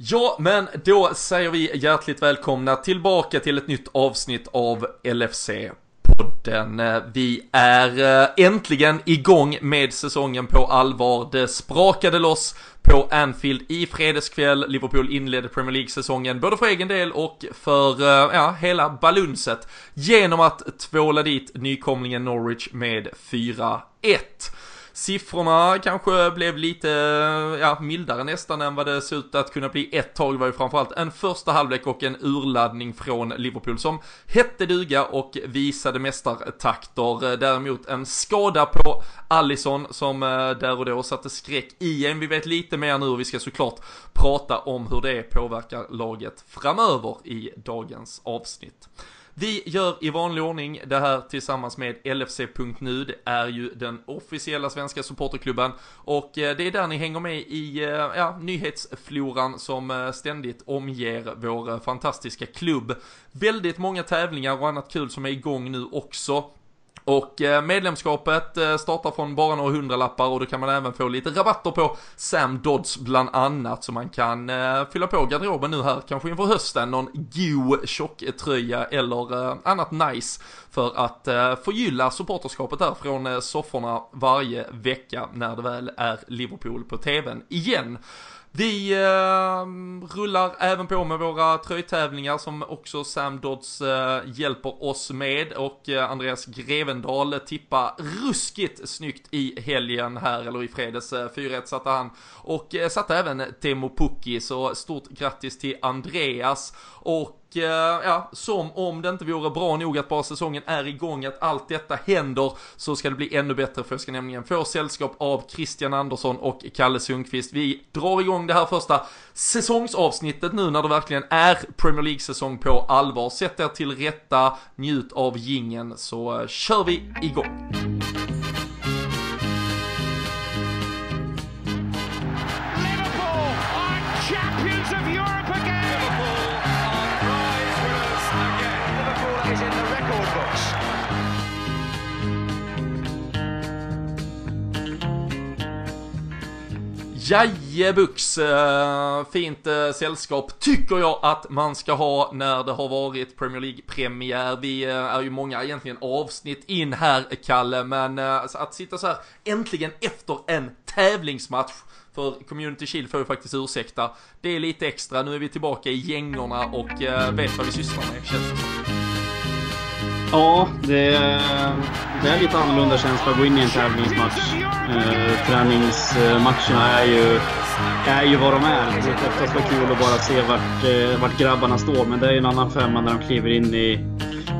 Ja, men då säger vi hjärtligt välkomna tillbaka till ett nytt avsnitt av LFC podden. Vi är eh, äntligen igång med säsongen på allvar. Det sprakade loss på Anfield i fredagskväll. Liverpool inledde Premier League-säsongen både för egen del och för eh, ja, hela balunset genom att tvåla dit nykomlingen Norwich med 4-1. Siffrorna kanske blev lite ja, mildare nästan än vad det såg ut att kunna bli ett tag. Det var ju framförallt en första halvlek och en urladdning från Liverpool som hette duga och visade mästartakter. Däremot en skada på Allison som eh, där och då satte skräck i en. Vi vet lite mer nu och vi ska såklart prata om hur det påverkar laget framöver i dagens avsnitt. Vi gör i vanlig ordning det här tillsammans med LFC.nu. Det är ju den officiella svenska supporterklubben och eh, det är där ni hänger med i eh, ja, nyhetsfloran som eh, ständigt omger vår fantastiska klubb. Väldigt många tävlingar och annat kul som är igång nu också. Och eh, medlemskapet eh, startar från bara några hundralappar och då kan man även få lite rabatter på Sam Dodds bland annat så man kan eh, fylla på garderoben nu här, kanske inför hösten, någon go tjocktröja eller annat nice för att förgylla supporterskapet där från sofforna varje vecka när det väl är Liverpool på tvn igen. Vi eh, rullar även på med våra tröjtävlingar som också Sam Dodds eh, hjälper oss med och eh, Andreas Grevendal tippar ruskigt snyggt i helgen här, eller i fredags. Eh, 4-1 satte han och eh, satte även Temo Pukki, så stort grattis till Andreas och Eh, ja, som om det inte vore bra nog att bara säsongen är igång, att allt detta händer, så ska det bli ännu bättre för jag ska nämligen få sällskap av Christian Andersson och Kalle Sundqvist. Vi drar igång det här första säsongsavsnittet nu när det verkligen är Premier League-säsong på allvar. Sätt er till rätta, njut av gingen så eh, kör vi igång. Jajebux, eh, fint eh, sällskap tycker jag att man ska ha när det har varit Premier League-premiär. Vi eh, är ju många egentligen avsnitt in här, Kalle, men att sitta så här äntligen efter en tävlingsmatch för Community Shield får ju faktiskt ursäkta. Det är lite extra, nu är vi tillbaka i gängorna och vet vad vi sysslar med, känns det som. Ja, det, det är lite annorlunda känsla att gå in i en tävlingsmatch. Eh, träningsmatcherna är ju, är ju vad de är. Det brukar oftast vara kul att bara se vart, eh, vart grabbarna står, men det är ju en annan femma när de kliver in i,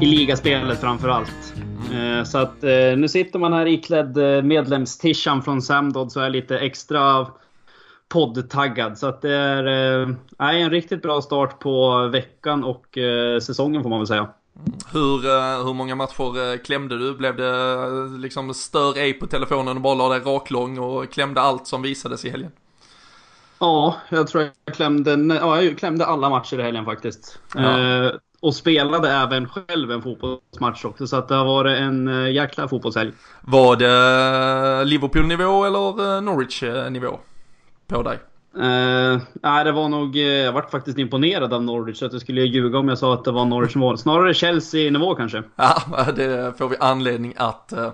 i ligaspelet framför allt. Eh, så att eh, nu sitter man här iklädd eh, medlemstishan från Samdod så är lite extra poddtaggad. Så att det är, eh, en riktigt bra start på veckan och eh, säsongen får man väl säga. Hur, eh, hur många matcher eh, klämde du? Blev det eh, liksom stör ej på telefonen och bara la dig raklång och klämde allt som visades i helgen? Ja, jag tror jag klämde, ja, jag klämde alla matcher i helgen faktiskt. Ja. Eh, och spelade även själv en fotbollsmatch också, så att det har varit en jäkla fotbollshelg. Var det Liverpool-nivå eller Norwich-nivå på dig? Uh, nej, det var nog... Eh, jag vart faktiskt imponerad av Norwich, så att jag skulle ljuga om jag sa att det var Norwich mål. Snarare Chelsea-nivå kanske. Ja, det får vi anledning att uh,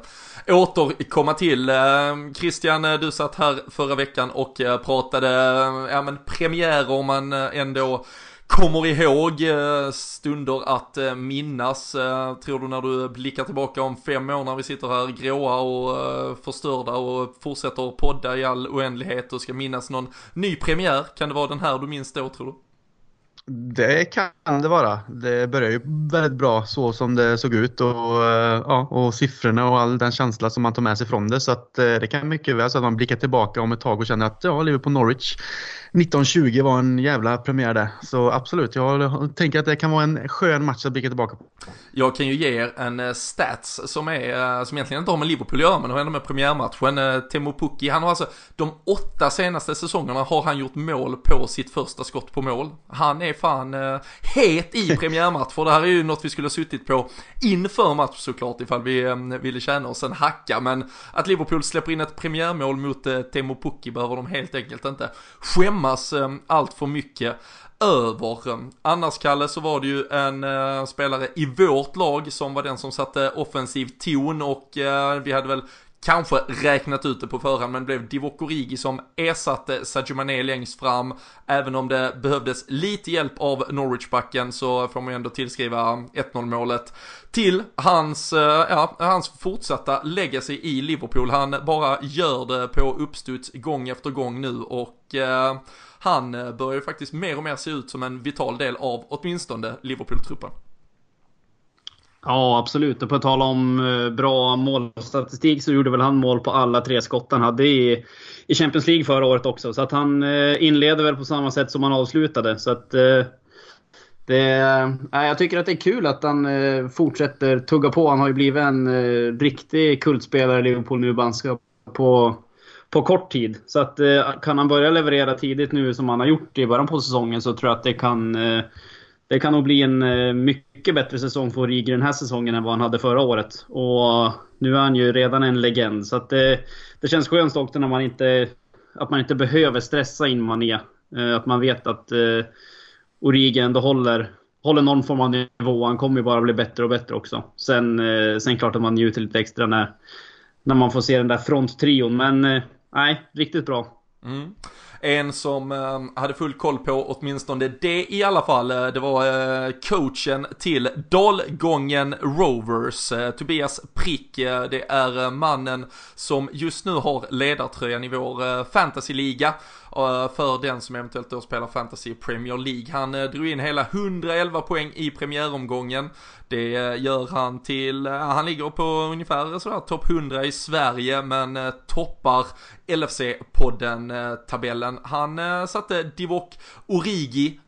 återkomma till. Uh, Christian, du satt här förra veckan och pratade ja, men premiärer man ändå kommer ihåg eh, stunder att eh, minnas, eh, tror du när du blickar tillbaka om fem år när vi sitter här gråa och förstörda och fortsätter podda i all oändlighet och ska minnas någon ny premiär? Kan det vara den här du minns då tror du? Det kan det vara. Det börjar ju väldigt bra så som det såg ut och, ja, och siffrorna och all den känsla som man tar med sig från det. Så att det kan mycket väl så att man blickar tillbaka om ett tag och känner att ja, Liverpool Norwich 1920 var en jävla premiär där. Så absolut, jag tänker att det kan vara en skön match att blicka tillbaka på. Jag kan ju ge er en eh, stats som är, eh, som egentligen inte har med Liverpool att göra, men har ändå med premiärmatchen. Eh, Temo Pukki, han har alltså, de åtta senaste säsongerna har han gjort mål på sitt första skott på mål. Han är fan eh, het i premiärmatch. För det här är ju något vi skulle ha suttit på inför match såklart ifall vi eh, ville känna oss en hacka. Men att Liverpool släpper in ett premiärmål mot eh, Temo Pukki behöver de helt enkelt inte skämmas eh, allt för mycket över. Annars Kalle så var det ju en eh, spelare i vårt lag som var den som satte offensiv ton och eh, vi hade väl kanske räknat ut det på förhand men det blev Divock Origi som ersatte Sadio Mané längst fram. Även om det behövdes lite hjälp av Norwich-backen så får man ju ändå tillskriva 1-0 målet till hans, eh, ja, hans fortsatta legacy i Liverpool. Han bara gör det på uppstuds gång efter gång nu och eh, han börjar ju faktiskt mer och mer se ut som en vital del av åtminstone Liverpool-truppen. Ja, absolut. Och på tal om eh, bra målstatistik så gjorde väl han mål på alla tre skott han hade i, i Champions League förra året också. Så att han eh, inleder väl på samma sätt som han avslutade. Så att, eh, det, jag tycker att det är kul att han fortsätter tugga på. Han har ju blivit en riktig kultspelare i Liverpool nu banska, på, på kort tid. Så att kan han börja leverera tidigt nu som han har gjort i början på säsongen så tror jag att det kan det kan nog bli en eh, mycket bättre säsong för Origi den här säsongen än vad han hade förra året. Och nu är han ju redan en legend. Så att det, det känns skönt också när man inte, att man inte behöver stressa in Mané. är. att man vet att Origi ändå håller, håller någon form av nivå. Han kommer ju bara bli bättre och bättre också. Sen, sen klart att man njuter lite extra när, när man får se den där fronttrion. Men nej, riktigt bra. Mm. En som eh, hade full koll på åtminstone det i alla fall, eh, det var eh, coachen till Dalgången Rovers, eh, Tobias Prick. Eh, det är mannen som just nu har ledartröjan i vår fantasyliga Eh, för den som eventuellt då spelar fantasy Premier League. Han eh, drog in hela 111 poäng i premiäromgången. Det eh, gör han till, han ligger på ungefär sådär topp 100 i Sverige men toppar LFC-podden-tabellen. Han satte Divok Origi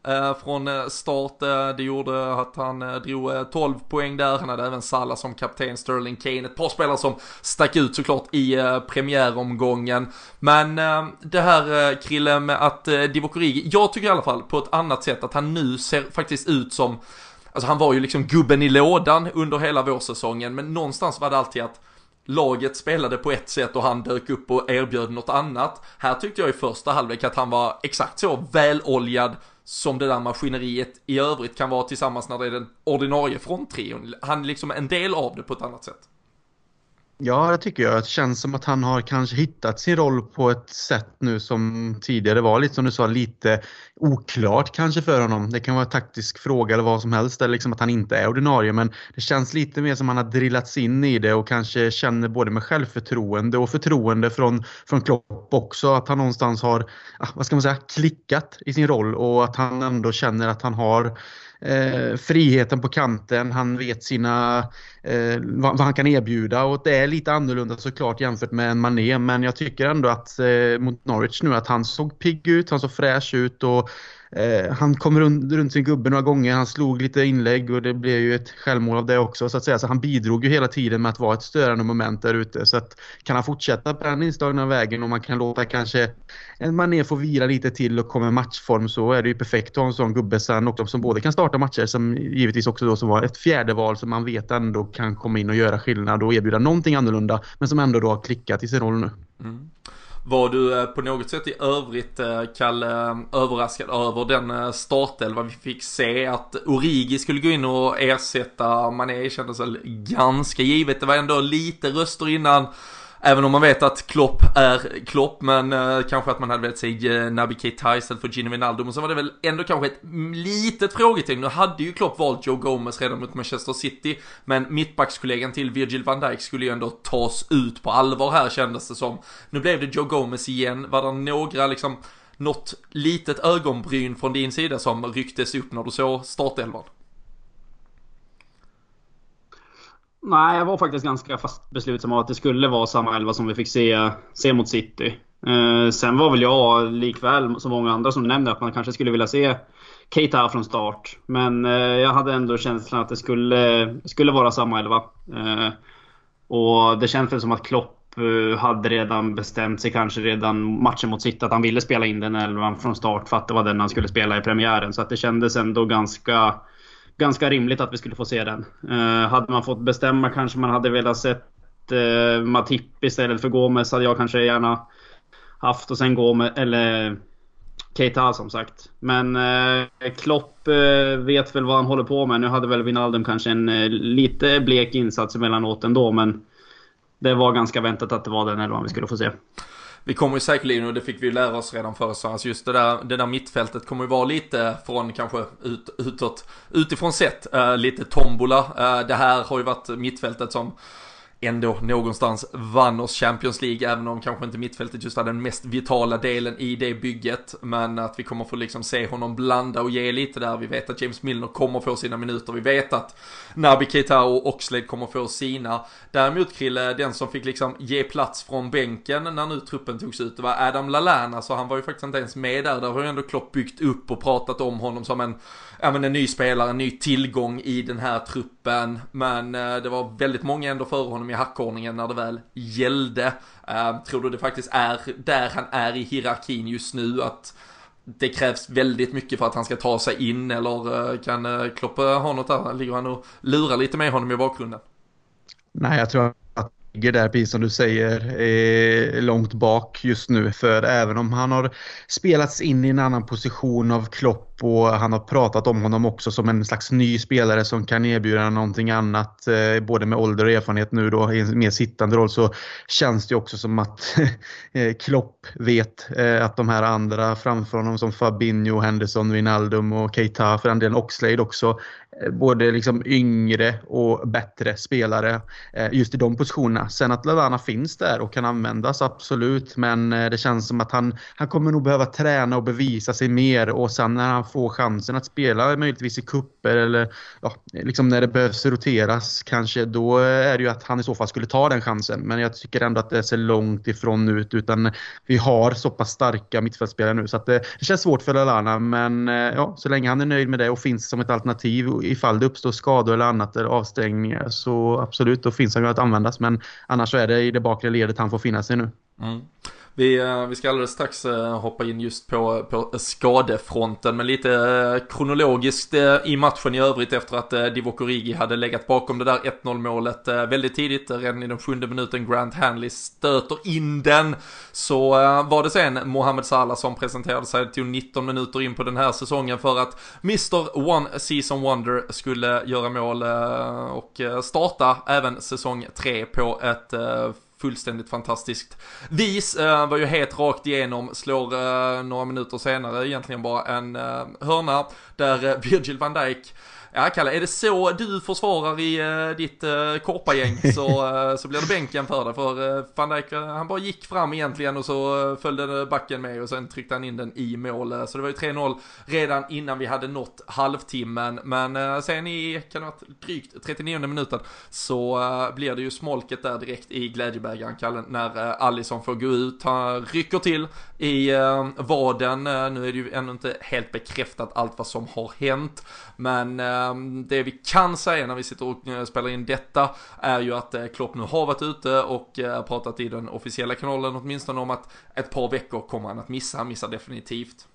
från start. Det gjorde att han drog 12 poäng där. Han hade även Salah som kapten, Sterling Kane, ett par spelare som stack ut såklart i premiäromgången. Men det här Krille med att eh, Divok Origi, jag tycker i alla fall på ett annat sätt att han nu ser faktiskt ut som Alltså han var ju liksom gubben i lådan under hela vårsäsongen men någonstans var det alltid att laget spelade på ett sätt och han dök upp och erbjöd något annat. Här tyckte jag i första halvlek att han var exakt så väloljad som det där maskineriet i övrigt kan vara tillsammans när det är den ordinarie fronttrion. Han är liksom en del av det på ett annat sätt. Ja, det tycker jag. Det känns som att han har kanske hittat sin roll på ett sätt nu som tidigare var lite som du sa, lite oklart kanske för honom. Det kan vara en taktisk fråga eller vad som helst, eller liksom att han inte är ordinarie. Men det känns lite mer som att han har drillats in i det och kanske känner både med självförtroende och förtroende från, från Klopp också. Att han någonstans har, ah, vad ska man säga, klickat i sin roll och att han ändå känner att han har eh, friheten på kanten, han vet sina, eh, vad, vad, han kan erbjuda. Och det är lite annorlunda såklart jämfört med en Mané men jag tycker ändå att eh, mot Norwich nu att han såg pigg ut, han såg fräsch ut och Eh, han kom runt, runt, sin gubbe några gånger, han slog lite inlägg och det blev ju ett självmål av det också så att säga. Så han bidrog ju hela tiden med att vara ett störande moment där ute. Så att kan han fortsätta på den inslagna vägen och man kan låta kanske en Mané få vila lite till och komma i matchform så är det ju perfekt att ha en sån gubbe sen också som både kan starta matcher som givetvis också då som var ett fjärde val som man vet ändå kan komma in och göra skillnad och erbjuda någonting annorlunda men som ändå då har klickat i sin roll nu. Mm. Var du eh, på något sätt i övrigt, eh, Kalle, eh, överraskad över den startelva vi fick se? Att Origi skulle gå in och ersätta Mané kändes väl ganska givet. Det var ändå lite röster innan Även om man vet att Klopp är Klopp, men eh, kanske att man hade velat se eh, Naby Keita istället för Gino Wijnaldum. Men så var det väl ändå kanske ett litet frågetecken. Nu hade ju Klopp valt Joe Gomez redan mot Manchester City, men mittbackskollegan till Virgil van Dijk skulle ju ändå tas ut på allvar här kändes det som. Nu blev det Joe Gomez igen. Var det några liksom, något litet ögonbryn från din sida som rycktes upp när du såg startelvan? Nej, jag var faktiskt ganska fast beslutsam att det skulle vara samma elva som vi fick se, se mot City. Eh, sen var väl jag likväl som många andra som nämnde att man kanske skulle vilja se Keita från start. Men eh, jag hade ändå känslan att det skulle, skulle vara samma elva. Eh, och det känns väl som att Klopp eh, hade redan bestämt sig kanske redan matchen mot City att han ville spela in den elvan från start för att det var den han skulle spela i premiären. Så att det kändes ändå ganska, ganska rimligt att vi skulle få se den. Eh, hade man fått bestämma kanske man hade velat sett eh, Matip istället för Gomes hade jag kanske gärna haft och sen Gomes, eller Keita som sagt. Men eh, Klopp eh, vet väl vad han håller på med. Nu hade väl Wijnaldum kanske en eh, lite blek insats emellanåt ändå, men det var ganska väntat att det var den elvan vi skulle få se. Vi kommer ju säkerligen, och det fick vi lära oss redan förra säsongen, alltså just det där, det där mittfältet kommer ju vara lite från kanske ut, utåt, utifrån sett, uh, lite tombola. Uh, det här har ju varit mittfältet som ändå någonstans vann oss Champions League, även om kanske inte mittfältet just hade den mest vitala delen i det bygget. Men att vi kommer få liksom se honom blanda och ge lite där. Vi vet att James Milner kommer få sina minuter. Vi vet att Naby Keita och Oxlade kommer få sina. Däremot Krille, den som fick liksom ge plats från bänken när nu truppen togs ut, det var Adam Lallana. Så han var ju faktiskt inte ens med där. Där har ju ändå Klopp byggt upp och pratat om honom som en ja, men en ny spelare, en ny tillgång i den här truppen. Men eh, det var väldigt många ändå före honom i hackordningen när det väl gällde. Eh, tror du det faktiskt är där han är i hierarkin just nu? Att det krävs väldigt mycket för att han ska ta sig in eller eh, kan Kloppe Klopp eh, ha något där? Ligger han och lurar lite med honom i bakgrunden? Nej, jag tror att där, precis som du säger, eh, långt bak just nu. För även om han har spelats in i en annan position av Klopp och han har pratat om honom också som en slags ny spelare som kan erbjuda någonting annat, eh, både med ålder och erfarenhet nu då i en mer sittande roll, så känns det också som att eh, Klopp vet eh, att de här andra framför honom som Fabinho, Henderson, Wijnaldum och Keita, för den delen Oxlade också, Eh, både liksom yngre och bättre spelare eh, just i de positionerna. Sen att Lallana finns där och kan användas, absolut. Men eh, det känns som att han, han kommer nog behöva träna och bevisa sig mer och sen när han får chansen att spela möjligtvis i kupper eller ja, liksom när det behövs roteras kanske, då är det ju att han i så fall skulle ta den chansen. Men jag tycker ändå att det ser långt ifrån ut utan vi har så pass starka mittfältspelare nu så att det, det känns svårt för Lallana men ja, så länge han är nöjd med det och finns som ett alternativ ifall det uppstår skador eller annat eller avstängningar så absolut, då finns han ju att användas. Men annars så är det i det bakre ledet han får finna sig nu. Mm. Vi, eh, vi ska alldeles strax eh, hoppa in just på, på skadefronten, men lite eh, kronologiskt i matchen i övrigt efter att Divock Origi hade legat bakom det där 1-0 målet väldigt tidigt, redan i den sjunde minuten Grant Hanley stöter in den. Så var det sen Mohamed Salah som presenterade sig, till tog 19 minuter in på den här säsongen för att Mr One Season Wonder skulle göra mål och starta även säsong 3 på ett fullständigt fantastiskt vis. Uh, var ju helt rakt igenom, slår uh, några minuter senare egentligen bara en uh, hörna där Virgil van Dijk Ja, Kalle, är det så du försvarar i uh, ditt uh, korpagäng så, uh, så blir det bänken för dig. För uh, van Dijk, han bara gick fram egentligen och så uh, följde backen med och sen tryckte han in den i mål. Så det var ju 3-0 redan innan vi hade nått halvtimmen. Men sen i, kan det ha drygt 39 minuten så blir det ju smolket där direkt i glädjebägaren, Kalle, när uh, Allison får gå ut. Han rycker till i vaden. nu är det ju ännu inte helt bekräftat allt vad som har hänt. Men ehm, det vi kan säga när vi sitter och eh, spelar in detta är ju att eh, Klopp nu har varit ute och eh, pratat i den officiella kanalen åtminstone om att ett par veckor kommer han att missa, han missar definitivt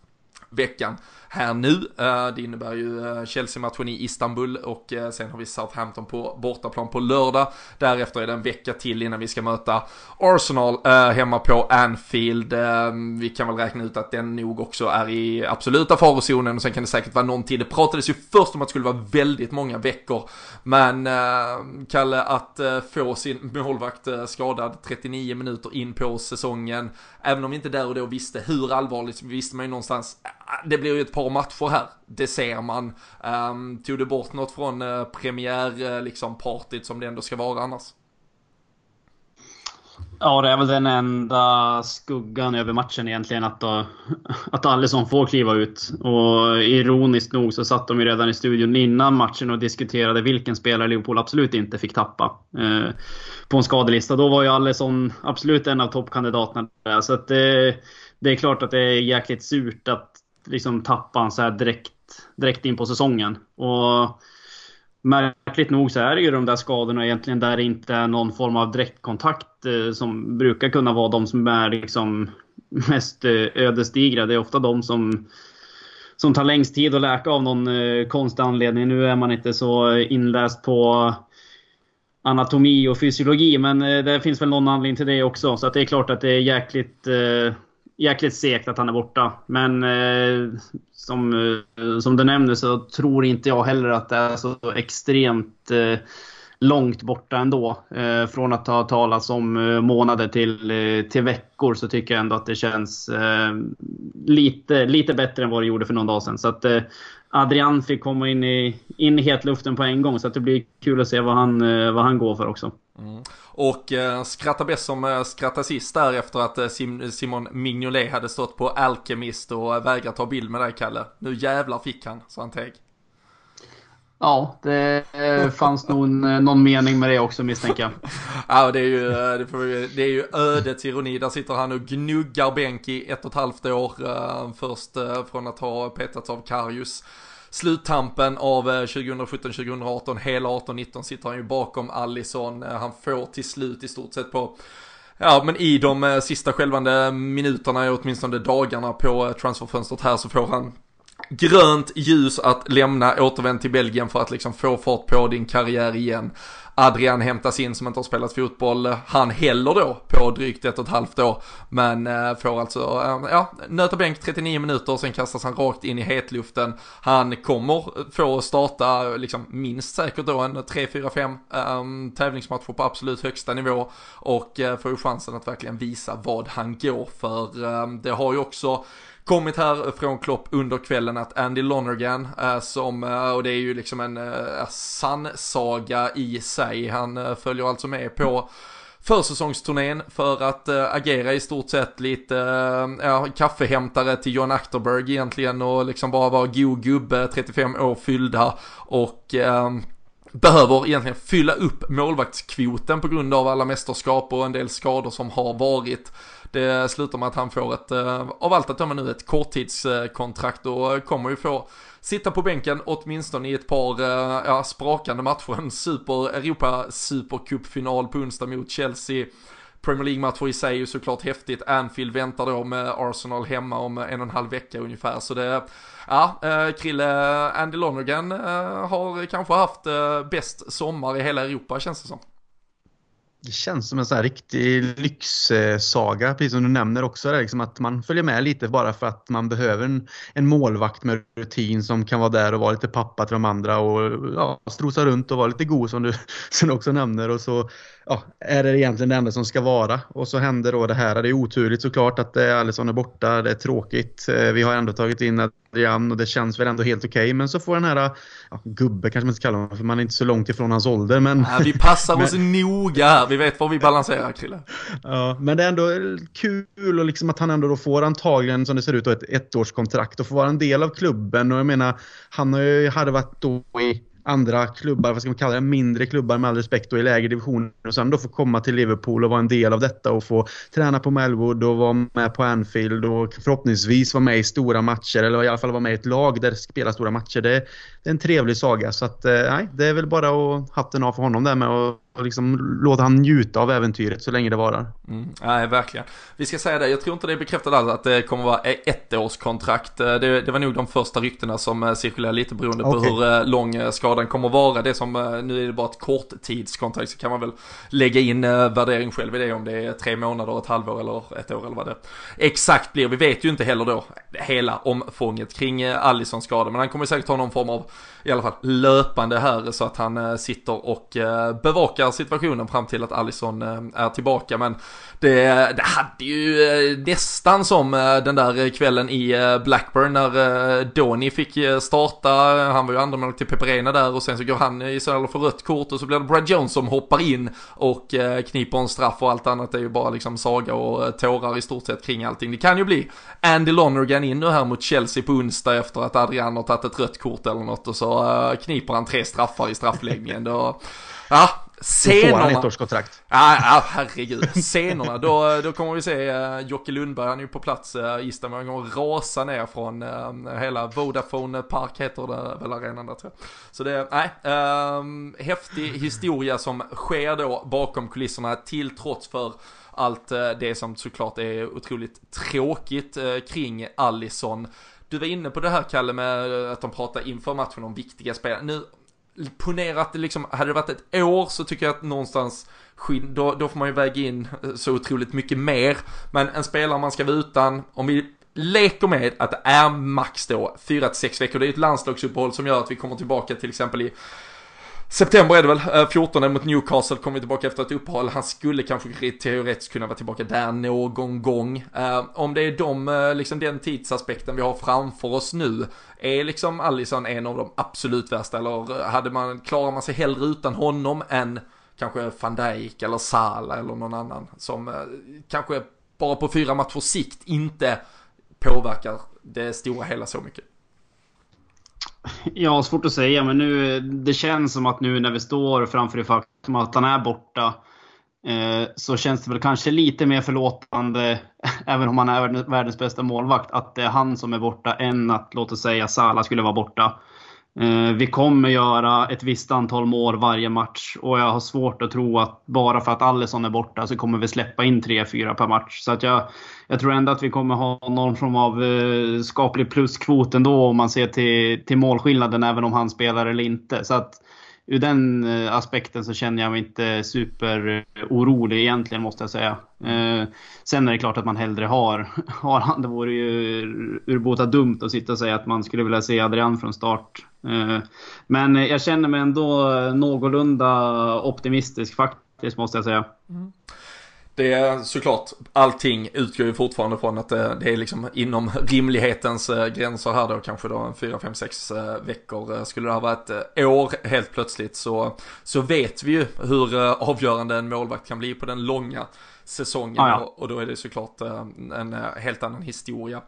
veckan här nu. Eh, det innebär ju eh, Chelsea-matchen i Istanbul och eh, sen har vi Southampton på bortaplan på lördag. Därefter är det en vecka till innan vi ska möta Arsenal hemma på Anfield. Ehm, vi kan väl räkna ut att den nog också är i absoluta farozonen och sen kan det säkert vara någon tid. Det pratades ju först om att det skulle vara väldigt många veckor. Men Kalle, att få sin målvakt skadad 39 minuter in på säsongen, även om vi inte där och då visste hur allvarligt, visste man ju någonstans, det blir ju ett par matcher här, det ser man. Um, tog det bort något från uh, premiär, uh, liksom partyt som det ändå ska vara annars? Ja, det är väl den enda skuggan över matchen egentligen att, då, eh, att Alisson får kliva ut. Och ironiskt nog så satt de ju redan i studion innan matchen och diskuterade vilken spelare Liverpool absolut inte fick tappa eh, på en skadelista. Då var ju Alisson absolut en av toppkandidaterna där. Så att det, det är klart att det är jäkligt surt att liksom tappa han så här direkt, direkt in på säsongen. Och märkligt nog så är det ju de där skadorna egentligen där det inte är någon form av direktkontakt eh, som brukar kunna vara de som är liksom mest eh, ödesdigra. Det är ofta de som, som tar längst tid att läka av någon eh, konstig anledning. Nu är man inte så inläst på anatomi och fysiologi, men eh, det finns väl någon anledning till det också. Så att det är klart att det är jäkligt, eh, jäkligt segt att han är borta. Men eh, som, eh, som du nämnde så tror inte jag heller att det är så extremt eh, långt borta ändå. Eh, från att ha talats om eh, månader till, eh, till veckor så tycker jag ändå att det känns eh, lite, lite bättre än vad det gjorde för någon dag sedan. Så att eh, Adrian fick komma in i, in i hetluften på en gång så att det blir kul att se vad han, eh, vad han går för också. Mm. Och eh, skratta bäst som eh, skrattar sist där efter att eh, Sim Simon Mignolet hade stått på Alchemist och eh, vägrat ta bild med dig Kalle. Nu jävlar fick han, så han teg. Ja, det eh, fanns nog någon mening med det också misstänker jag. ja, det är, ju, det, är ju ödets ironi. Där sitter han och gnuggar bänk i ett och ett halvt år. Först från att ha petats av Karius. Sluttampen av eh, 2017-2018, hela 18-19 sitter han ju bakom Allison. Eh, han får till slut i stort sett på Ja, men i de eh, sista skälvande minuterna, åtminstone dagarna på transferfönstret här så får han grönt ljus att lämna, återvänd till Belgien för att liksom få fart på din karriär igen. Adrian hämtas in som inte har spelat fotboll, han heller då på drygt ett och ett halvt år. Men eh, får alltså, eh, ja, nöta bänk 39 minuter, sen kastas han rakt in i hetluften. Han kommer få starta liksom minst säkert då en 3, 4, 5 um, tävlingsmatcher på absolut högsta nivå. Och uh, får ju chansen att verkligen visa vad han går för. Um, det har ju också kommit här från Klopp under kvällen att Andy Lonergan som, eh, och det är ju liksom en eh, sann saga i sig, han eh, följer alltså med på försäsongsturnén för att äh, agera i stort sett lite äh, ja, kaffehämtare till John Achterberg egentligen och liksom bara vara god gubbe, 35 år fyllda och äh, behöver egentligen fylla upp målvaktskvoten på grund av alla mästerskap och en del skador som har varit. Det slutar med att han får ett, eh, av allt att döma nu, ett korttidskontrakt och kommer ju få sitta på bänken åtminstone i ett par eh, ja, sprakande matcher. En super, Europa supercupfinal på onsdag mot Chelsea. Premier League-matcher i sig är ju såklart häftigt. Anfield väntar då med Arsenal hemma om en och en halv vecka ungefär. Så det, ja, eh, Krille, Andy Lonergan eh, har kanske haft bäst sommar i hela Europa känns det som. Det känns som en sån här riktig lyxsaga, precis som du nämner också. Liksom att man följer med lite bara för att man behöver en, en målvakt med rutin som kan vara där och vara lite pappa till de andra och ja, strosa runt och vara lite god som du, som du också nämner. Och så ja, är det egentligen det enda som ska vara. Och så händer då det här. Det är oturligt såklart att Alisson är borta. Det är tråkigt. Eh, vi har ändå tagit in Adrian och det känns väl ändå helt okej. Okay. Men så får den här, ja, gubbe kanske man inte kallar honom för man är inte så långt ifrån hans ålder. Men, ja, vi passar men, oss noga här. Vi vet var vi balanserar Krille. Ja, men det är ändå kul och liksom att han ändå då får antagligen som det ser ut ett ettårskontrakt och får vara en del av klubben. Och jag menar, han har ju, hade varit då i andra klubbar, vad ska man kalla det, mindre klubbar med all respekt och i lägre divisioner och sen då få komma till Liverpool och vara en del av detta och få träna på Melwood och vara med på Anfield och förhoppningsvis vara med i stora matcher eller i alla fall vara med i ett lag där det spelar stora matcher. Det, det är en trevlig saga så att eh, nej, det är väl bara att hatten av för honom där med att och liksom låta han njuta av äventyret så länge det varar. Mm, nej, verkligen. Vi ska säga det, jag tror inte det är bekräftat alls att det kommer vara ett årskontrakt. Det, det var nog de första ryktena som eh, cirkulerar lite beroende okay. på hur eh, lång eh, skadan kommer vara. Det som, nu är det bara ett korttidskontrakt så kan man väl lägga in värdering själv i det om det är tre månader, ett halvår eller ett år eller vad det exakt blir. Vi vet ju inte heller då hela omfånget kring Allisons skada, men han kommer säkert ha någon form av i alla fall löpande här så att han eh, sitter och eh, bevakar situationen fram till att Allison eh, är tillbaka. Men det, det hade ju eh, nästan som eh, den där kvällen i eh, Blackburn när Donny fick starta. Han var ju andra till Peperena där och sen så går han i så för rött kort och så blir det Brad Jones som hoppar in och kniper en straff och allt annat är ju bara liksom saga och tårar i stort sett kring allting. Det kan ju bli Andy Lonergan in nu här mot Chelsea på onsdag efter att Adrian har tagit ett rött kort eller något och så kniper han tre straffar i straffläggningen. Då, ja, Scenerna. Då får han ett årskontrakt. Ja, ja, herregud. Scenerna, då, då kommer vi se uh, Jocke Lundberg, han är ju på plats uh, i Istanbul, han kommer rasa ner från uh, hela Vodafone Park heter det väl arenan där tror jag. Så det, nej, uh, häftig historia som sker då bakom kulisserna till trots för allt det som såklart är otroligt tråkigt kring Allison. Du var inne på det här Kalle med att de pratar inför matchen om viktiga spelare. Nu ponera att det liksom, hade det varit ett år så tycker jag att någonstans då, då får man ju väga in så otroligt mycket mer. Men en spelare man ska vara utan, om vi leker med att det är max då 4-6 veckor, det är ett landslagsuppehåll som gör att vi kommer tillbaka till exempel i September är det väl, eh, 14 mot Newcastle kommer vi tillbaka efter ett uppehåll. Han skulle kanske teoretiskt kunna vara tillbaka där någon gång. Eh, om det är de, eh, liksom den tidsaspekten vi har framför oss nu, är liksom Allison en av de absolut värsta eller hade man, klarar man sig hellre utan honom än kanske van Dijk eller Sala eller någon annan som kanske bara på fyra matcher sikt inte påverkar det stora hela så mycket? Ja, svårt att säga, men nu, det känns som att nu när vi står framför det faktum att han är borta eh, så känns det väl kanske lite mer förlåtande, även om han är världens bästa målvakt, att det är han som är borta än att låt oss säga Salah skulle vara borta. Eh, vi kommer göra ett visst antal mål varje match och jag har svårt att tro att bara för att Alisson är borta så kommer vi släppa in 3-4 per match. Så att jag, jag tror ändå att vi kommer ha någon form av eh, skaplig pluskvot ändå om man ser till, till målskillnaden även om han spelar eller inte. Så att ur den eh, aspekten så känner jag mig inte superorolig egentligen måste jag säga. Eh, sen är det klart att man hellre har, har han. Det vore ju urbota dumt att sitta och säga att man skulle vilja se Adrian från start. Eh, men jag känner mig ändå någorlunda optimistisk faktiskt måste jag säga. Mm det är såklart, allting utgår ju fortfarande från att det, det är liksom inom rimlighetens eh, gränser här då, kanske då en 4, 5, 6 veckor. Eh, skulle det ha varit ett år helt plötsligt så, så vet vi ju hur eh, avgörande en målvakt kan bli på den långa säsongen ah, ja. och, och då är det såklart en helt annan historia.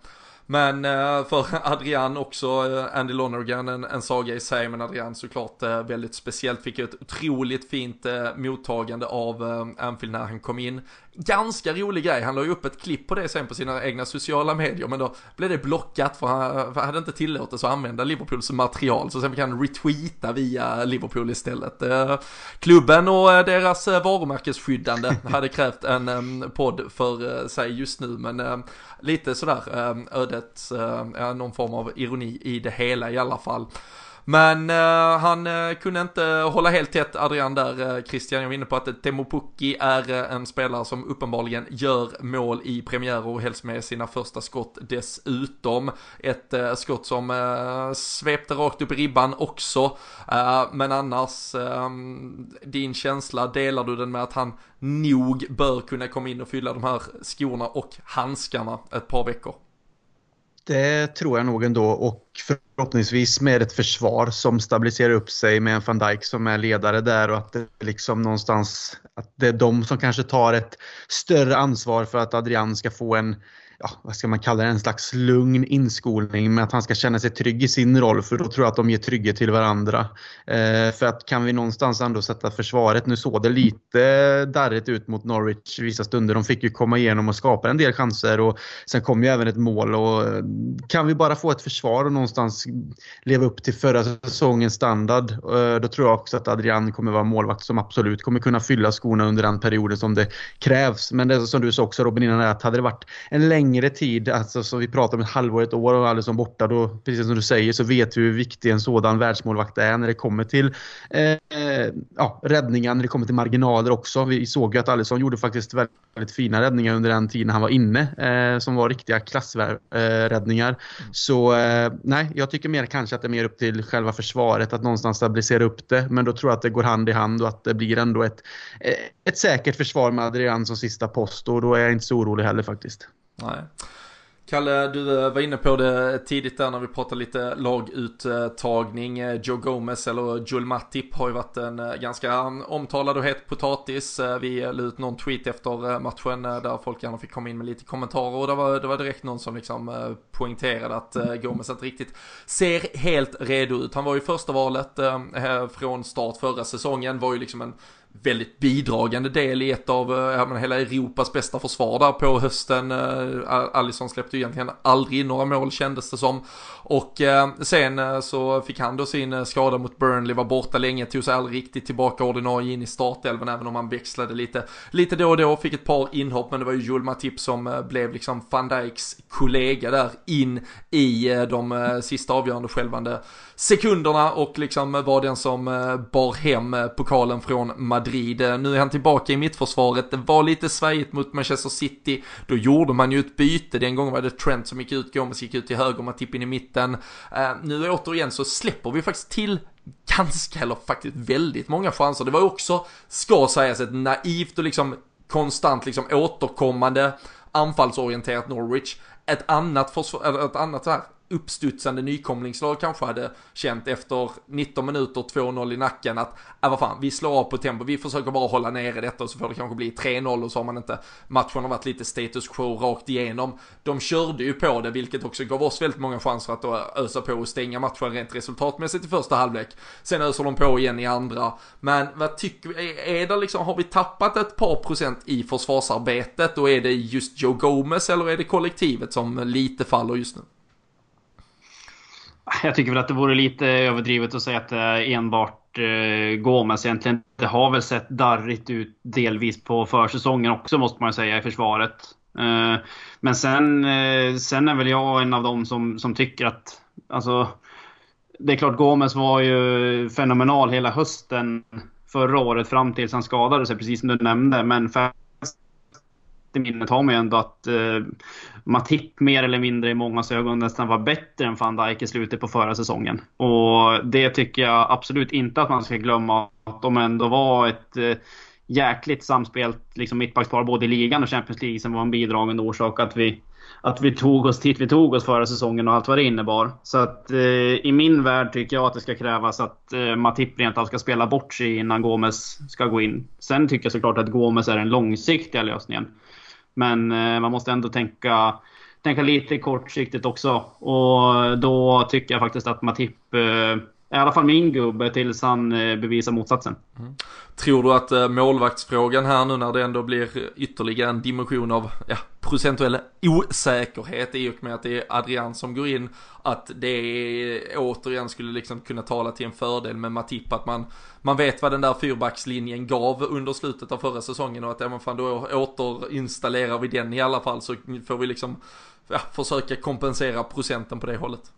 Men eh, för Adrian också, eh, Andy Lonergan, en, en saga i sig, men Adrian såklart eh, väldigt speciellt. Fick ett otroligt fint mottagande av Anfield när han kom in ganska rolig grej. Han la ju upp ett klipp på det sen på sina egna sociala medier, men då blev det blockat för han, för han hade inte tillåtelse att använda Liverpools material, så sen fick han retweeta via Liverpool istället. Klubben och deras varumärkesskyddande hade krävt en podd för sig just nu, men lite sådär ödet, eh, någon form av ironi i det hela i alla fall. Men eh, han eh, kunde inte hålla helt tätt Adrian där, eh, Christian. Jag var inne på att Temo Pukki är eh, en spelare som uppenbarligen gör mål i premiär och helst med sina första skott dessutom. Ett skott som svepte rakt upp i ribban också. men annars, ehm, din känsla, delar du den med att han nog bör kunna komma in och fylla de här skorna och handskarna ett par veckor? Det tror jag nog ändå. Och förhoppningsvis med ett försvar som stabiliserar upp sig med en van Dijk som är ledare där och att det liksom någonstans att det är de som kanske tar ett större ansvar för att Adrian ska få en ja, vad ska man kalla det, en slags lugn inskolning med att han ska känna sig trygg i sin roll för då tror jag att de ger trygghet till varandra. Eh, för att kan vi någonstans ändå sätta försvaret, nu såg det lite darrigt ut mot Norwich vissa stunder, de fick ju komma igenom och skapa en del chanser och sen kom ju även ett mål och eh, kan vi bara få ett försvar och någonstans leva upp till förra säsongens standard, eh, då tror jag också att Adrian kommer vara målvakt som absolut kommer kunna fylla skorna under den perioden som det krävs. Men det som du sa också Robin innan, att hade det varit en längre längre tid, alltså så vi pratar om ett halvår, ett år och Alisson borta, då precis som du säger så vet vi hur viktig en sådan världsmålvakt är när det kommer till eh, ja, räddningar, när det kommer till marginaler också. Vi såg ju att Alisson gjorde faktiskt väldigt fina räddningar under den tiden han var inne, eh, som var riktiga klassräddningar. Eh, Så eh, nej, jag tycker mer kanske att det är mer upp till själva försvaret att någonstans stabilisera upp det, men då tror jag att det går hand i hand och att det blir ändå ett, eh, ett säkert försvar med Adrian som sista post och då är jag inte så orolig heller faktiskt. Nej. Kalle, du eh, var inne på det tidigt där när vi pratade lite laguttagning. Eh, Joe Gomez eller Joel Matip har ju varit en eh, ganska omtalad och het potatis. Vi la ut någon tweet efter matchen där folk gärna fick komma in med lite kommentarer och det var, det var direkt någon som liksom poängterade att Gomez inte riktigt ser helt redo ut. Han var ju första valet från start förra säsongen, var ju liksom en väldigt bidragande del i ett av eh, ja, men hela Europas bästa försvar där på hösten. Eh, Alisson släppte ju egentligen aldrig några mål kändes det som. Och eh, sen så fick han då sin skada mot Burnley, var borta länge, tog sig aldrig riktigt tillbaka ordinarie in i startelvan även om han växlade lite, lite då och då, fick ett par inhopp men det var ju Joel Matip som blev liksom van Dijks kollega där in i de sista avgörande skälvande sekunderna och liksom var den som eh, bar hem eh, pokalen från Madrid. Eh, nu är han tillbaka i mittförsvaret, det var lite svajigt mot Manchester City, då gjorde man ju ett byte, den gången var det Trent som gick ut, Gomes gick ut till höger, Matip in i mitten. Nu återigen så släpper vi faktiskt till ganska, eller faktiskt väldigt många chanser. Det var också, ska sägas, ett naivt och liksom konstant liksom återkommande anfallsorienterat Norwich. Ett annat, försvar, ett annat här uppstudsande nykomlingslag kanske hade känt efter 19 minuter, 2-0 i nacken att, äh vad fan, vi slår av på tempo, vi försöker bara hålla nere detta och så får det kanske bli 3-0 och så har man inte, matchen har varit lite status quo rakt igenom. De körde ju på det, vilket också gav oss väldigt många chanser att då ösa på och stänga matchen rent resultatmässigt i första halvlek. Sen öser de på igen i andra. Men vad tycker vi, är det liksom, har vi tappat ett par procent i försvarsarbetet och är det just Joe Gomez eller är det kollektivet som lite faller just nu? Jag tycker väl att det vore lite överdrivet att säga att det är enbart eh, Gomes egentligen. Det har väl sett darrigt ut delvis på försäsongen också måste man säga i försvaret. Eh, men sen, eh, sen är väl jag en av dem som, som tycker att alltså, det är klart Gomes var ju fenomenal hela hösten förra året fram tills han skadade sig precis som du nämnde. Men minnet har man ju ändå att eh, Matip mer eller mindre i många ögon nästan var bättre än van Dijk i slutet på förra säsongen. Och det tycker jag absolut inte att man ska glömma. Att de ändå var ett eh, jäkligt samspelt liksom, mittbackspar både i ligan och Champions League som var en bidragande orsak att vi, att vi tog oss dit vi tog oss förra säsongen och allt vad det innebar. Så att eh, i min värld tycker jag att det ska krävas att eh, Matip rent av ska spela bort sig innan Gomes ska gå in. Sen tycker jag såklart att Gomes är den långsiktiga lösningen. Men eh, man måste ändå tänka, tänka lite kortsiktigt också. Och då tycker jag faktiskt att Matip eh, i alla fall min gubbe tills han eh, bevisar motsatsen. Mm. Tror du att eh, målvaktsfrågan här nu när det ändå blir ytterligare en dimension av ja, procentuell osäkerhet i och med att det är Adrian som går in, att det återigen skulle liksom kunna tala till en fördel med Matip, att man, man vet vad den där fyrbackslinjen gav under slutet av förra säsongen och att ja, fan, då återinstallerar vi den i alla fall så får vi liksom ja, försöka kompensera procenten på det hållet.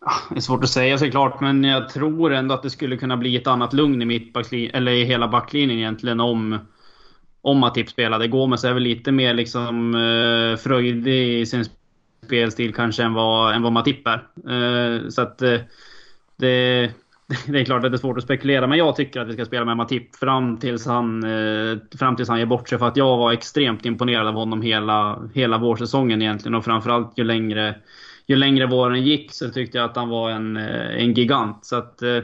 Ah, det är svårt att säga såklart, men jag tror ändå att det skulle kunna bli ett annat lugn i mittbackslinjen, eller i hela backlinjen egentligen om om Matip spelade. Gomes är väl lite mer liksom eh, fröjdig i sin spelstil kanske än vad, än vad Matip är. Eh, så att eh, det, det är klart att det är svårt att spekulera, men jag tycker att vi ska spela med Matip fram tills han, eh, fram tills han ger bort sig. För att jag var extremt imponerad av honom hela, hela vårsäsongen egentligen. Och framförallt ju längre, ju längre våren gick så tyckte jag att han var en, eh, en gigant. Så att, eh,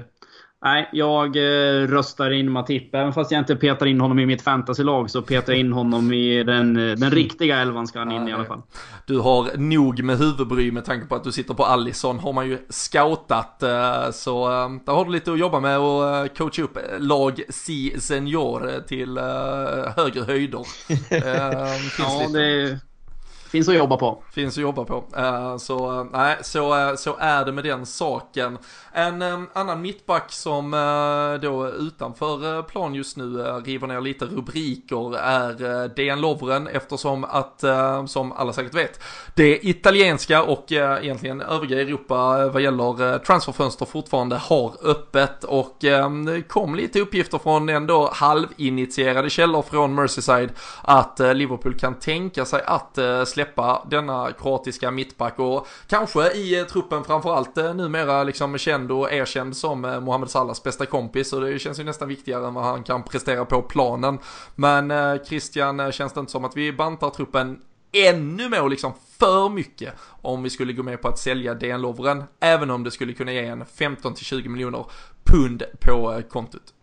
Nej, jag eh, röstar in Matip. Även fast jag inte petar in honom i mitt fantasylag så petar jag in honom i den, den riktiga elvan ska han in i alla fall. Du har nog med huvudbry med tanke på att du sitter på Allison har man ju scoutat. Så där har du lite att jobba med och coacha upp lag C senior till högre höjder. ja, det Finns att jobba på. Finns att jobba på. Eh, så eh, nej, så, eh, så är det med den saken. En annan mittback som då utanför plan just nu river ner lite rubriker är Dejan Lovren eftersom att, som alla säkert vet, det italienska och egentligen övriga Europa vad gäller transferfönster fortfarande har öppet och det kom lite uppgifter från ändå halvinitierade källor från Merseyside att Liverpool kan tänka sig att släppa släppa denna kroatiska mittback och kanske i eh, truppen framförallt eh, numera liksom känd och erkänd som eh, Mohamed Salahs bästa kompis och det känns ju nästan viktigare än vad han kan prestera på planen. Men Christian, känns det inte som att vi bantar truppen ännu mer och liksom för mycket om vi skulle gå med på att sälja DN Lovren, även om det skulle kunna ge en 15-20 miljoner pund på kontot.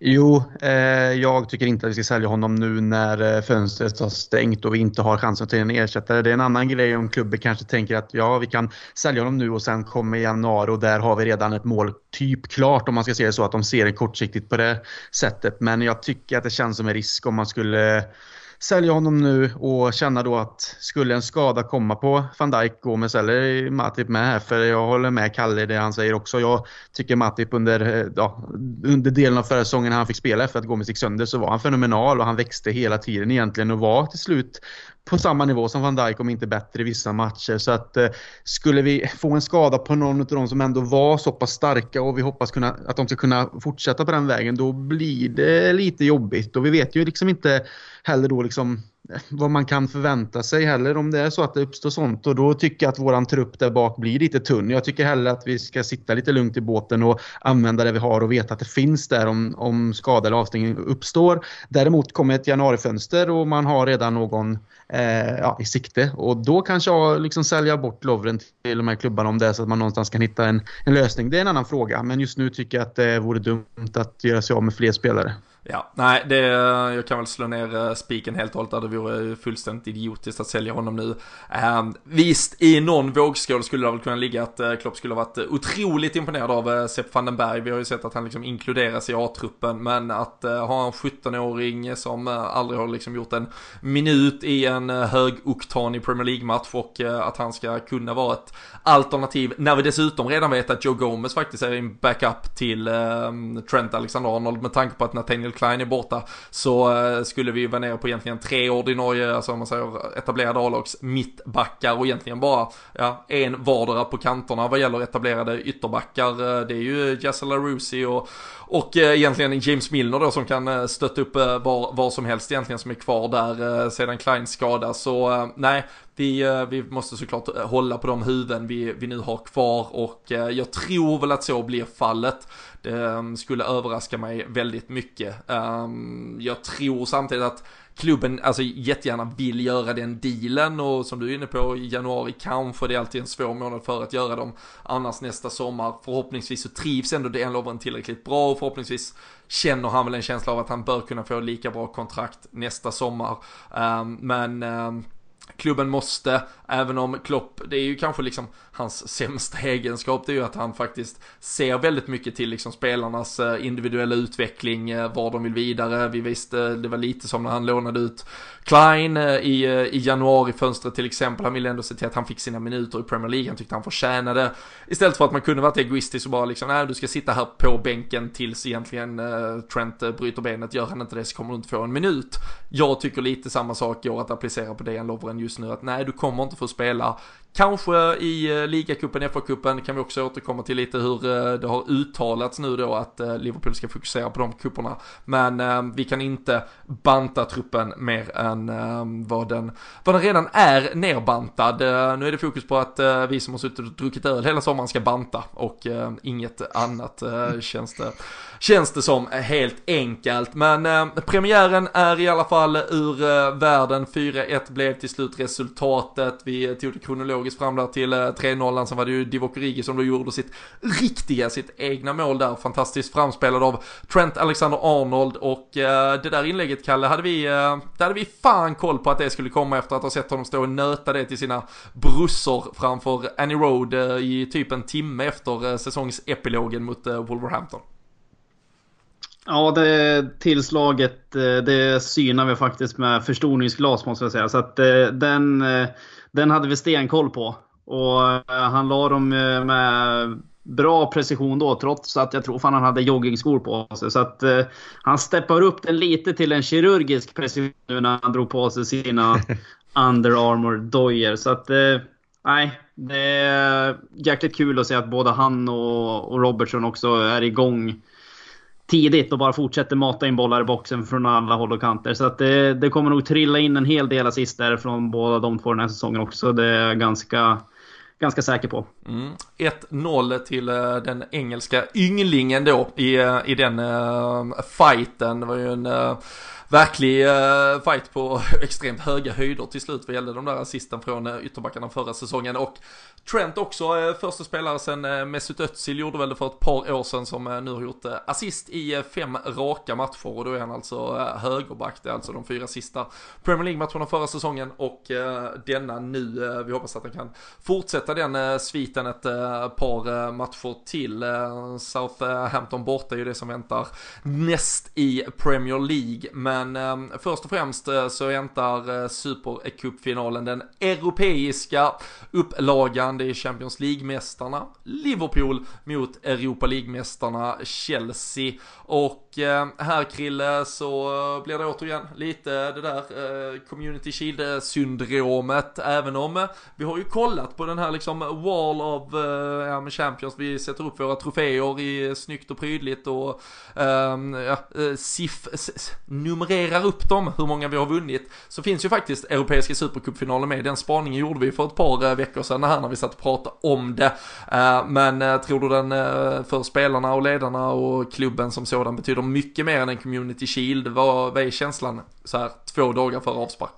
Jo, eh, jag tycker inte att vi ska sälja honom nu när eh, fönstret har stängt och vi inte har chansen att ta in en ersättare. Det är en annan grej om klubben kanske tänker att ja, vi kan sälja honom nu och sen kommer januari och där har vi redan ett mål typ klart om man ska se det så att de ser det kortsiktigt på det sättet. Men jag tycker att det känns som en risk om man skulle sälja honom nu och känna då att skulle en skada komma på van Dijk, Gomes eller Matip med här, för jag håller med Kalle i det han säger också. Jag tycker Matip under, eh, ja, under delen av förra säsongen när han fick spela efter att Gomes gick sönder så var han fenomenal och han växte hela tiden egentligen och var till slut på samma nivå som van Dijk om inte bättre i vissa matcher. Så att eh, skulle vi få en skada på någon av de som ändå var så pass starka och vi hoppas kunna, att de ska kunna fortsätta på den vägen, då blir det lite jobbigt. Och vi vet ju liksom inte heller då liksom eh, vad man kan förvänta sig heller om det är så att det uppstår sånt. Och då tycker jag att våran trupp där bak blir lite tunn. Jag tycker hellre att vi ska sitta lite lugnt i båten och använda det vi har och veta att det finns där om, om skada eller avstängning uppstår. Däremot kommer ett januarifönster och man har redan någon eh, ja, i sikte. Och då kanske jag liksom sälja bort Lovren till de här klubbarna om det är så att man någonstans kan hitta en, en lösning. Det är en annan fråga. Men just nu tycker jag att det vore dumt att göra sig av med fler spelare. Ja, nej, det, jag kan väl slå ner eh, spiken helt och hållet där. Det vore fullständigt idiotiskt att sälja honom nu. Ehm, visst, i någon vågskål skulle det väl kunna ligga att eh, Klopp skulle ha varit eh, otroligt imponerad av Sepp van den Berg. Vi har ju sett att han liksom inkluderas i A-truppen, men att ha en 17-åring som aldrig har liksom gjort en minut i en uh, högoktanig Premier League-match och att han ska kunna vara ett alternativ när vi dessutom redan vet att Joe Gomez faktiskt är en backup till ehm, Trent Alexander-Arnold med tanke på att Nathaniel Klein är borta så eh, skulle vi vara nere på egentligen tre ordinarie, alltså om man säger etablerade A-lags mittbackar och egentligen bara ja, en vardera på kanterna vad gäller etablerade ytterbackar. Eh, det är ju Jesse LaRusi och och eh, egentligen James Milner då som kan eh, stötta upp eh, var, var som helst egentligen som är kvar där sedan Kleins skada. Så nej, vi, vi måste såklart hålla på de huvuden vi, vi nu har kvar och jag tror väl att så blir fallet. Det mm, skulle överraska mig väldigt mycket. Ehm, jag tror samtidigt att klubben alltså jättegärna vill göra den dealen och som du är inne på i januari kanske det är alltid en svår månad för att göra dem. Annars nästa sommar förhoppningsvis så trivs ändå den lovaren tillräckligt bra och förhoppningsvis känner han väl en känsla av att han bör kunna få lika bra kontrakt nästa sommar. Um, men um, klubben måste, även om Klopp, det är ju kanske liksom hans sämsta egenskap, det är ju att han faktiskt ser väldigt mycket till liksom spelarnas eh, individuella utveckling, eh, var de vill vidare. Vi visste, eh, det var lite som när han lånade ut Klein eh, i, eh, i januarifönstret till exempel. Han ville ändå se till att han fick sina minuter i Premier League, han tyckte han förtjänade. Istället för att man kunde varit egoistisk och bara liksom, nej du ska sitta här på bänken tills egentligen eh, Trent bryter benet, gör han inte det så kommer du inte få en minut. Jag tycker lite samma sak går att applicera på Dejan Lovren just nu, att nej du kommer inte få spela Kanske i eh, ligacupen, FA-cupen kan vi också återkomma till lite hur eh, det har uttalats nu då att eh, Liverpool ska fokusera på de kupperna. Men vi kan inte banta truppen mer än vad den, vad den redan är nerbantad. Nu är det fokus på att vi som har suttit och druckit öl hela sommaren ska banta och inget annat känns det känns det som helt enkelt. Men premiären är i alla fall ur världen. 4-1 blev till slut resultatet. Vi tog det kronologiskt fram där till eh, 3-0. Sen var det ju Divock Origi som då gjorde sitt riktiga, sitt egna mål där. Fantastiskt framspelad av Trent Alexander-Arnold och eh, det där inlägget Kalle, hade vi, eh, där hade vi fan koll på att det skulle komma efter att ha sett honom stå och nöta det till sina brussor framför Annie Road i typ en timme efter säsongsepilogen mot Wolverhampton. Ja, det tillslaget eh, det synar vi faktiskt med förstoringsglas måste jag säga. Så att eh, den, eh, den hade vi stenkoll på. Och han la dem med bra precision då, trots att jag tror fan han hade joggingskor på sig. Så att han steppar upp den lite till en kirurgisk precision nu när han drog på sig sina Under Armour-dojor. Så att, nej, det är jäkligt kul att se att både han och, och Robertson också är igång tidigt och bara fortsätter mata in bollar i boxen från alla håll och kanter. Så att det, det kommer nog trilla in en hel del assister från båda de två den här säsongen också. Det är jag ganska, ganska säker på. Mm. 1-0 till eh, den engelska ynglingen då i, eh, i den uh, fighten. Det var ju en verklig uh, fight på extremt höga höjder till slut vad gällde de där assisten från uh, ytterbackarna förra säsongen. Och Trent också, uh, första spelare sen uh, Mesut Özil gjorde väl det för ett par år sedan som nu har gjort assist i fem raka matcher och då är han alltså högerback. Det är alltså de fyra sista Premier League-matcherna förra säsongen och denna nu. vi hoppas att han kan fortsätta den sviten ett par matcher till. Southampton borta är ju det som väntar näst i Premier League. Men eh, först och främst eh, så väntar eh, Supercupfinalen den europeiska upplagan. Det är Champions League-mästarna Liverpool mot Europa League-mästarna Chelsea. Och eh, här Krille så blir det återigen lite det där eh, Community Shield-syndromet. Även om eh, vi har ju kollat på den här liksom Wall of eh, ja, Champions. Vi sätter upp våra troféer i snyggt och prydligt och ehm, ja, eh, siff, numrerar upp dem, hur många vi har vunnit. Så finns ju faktiskt Europeiska Supercupfinalen med. Den spaningen gjorde vi för ett par veckor sedan här när vi satt och pratade om det. Men tror du den för spelarna och ledarna och klubben som sådan betyder mycket mer än en community shield. Vad, vad är känslan så här två dagar före avspark?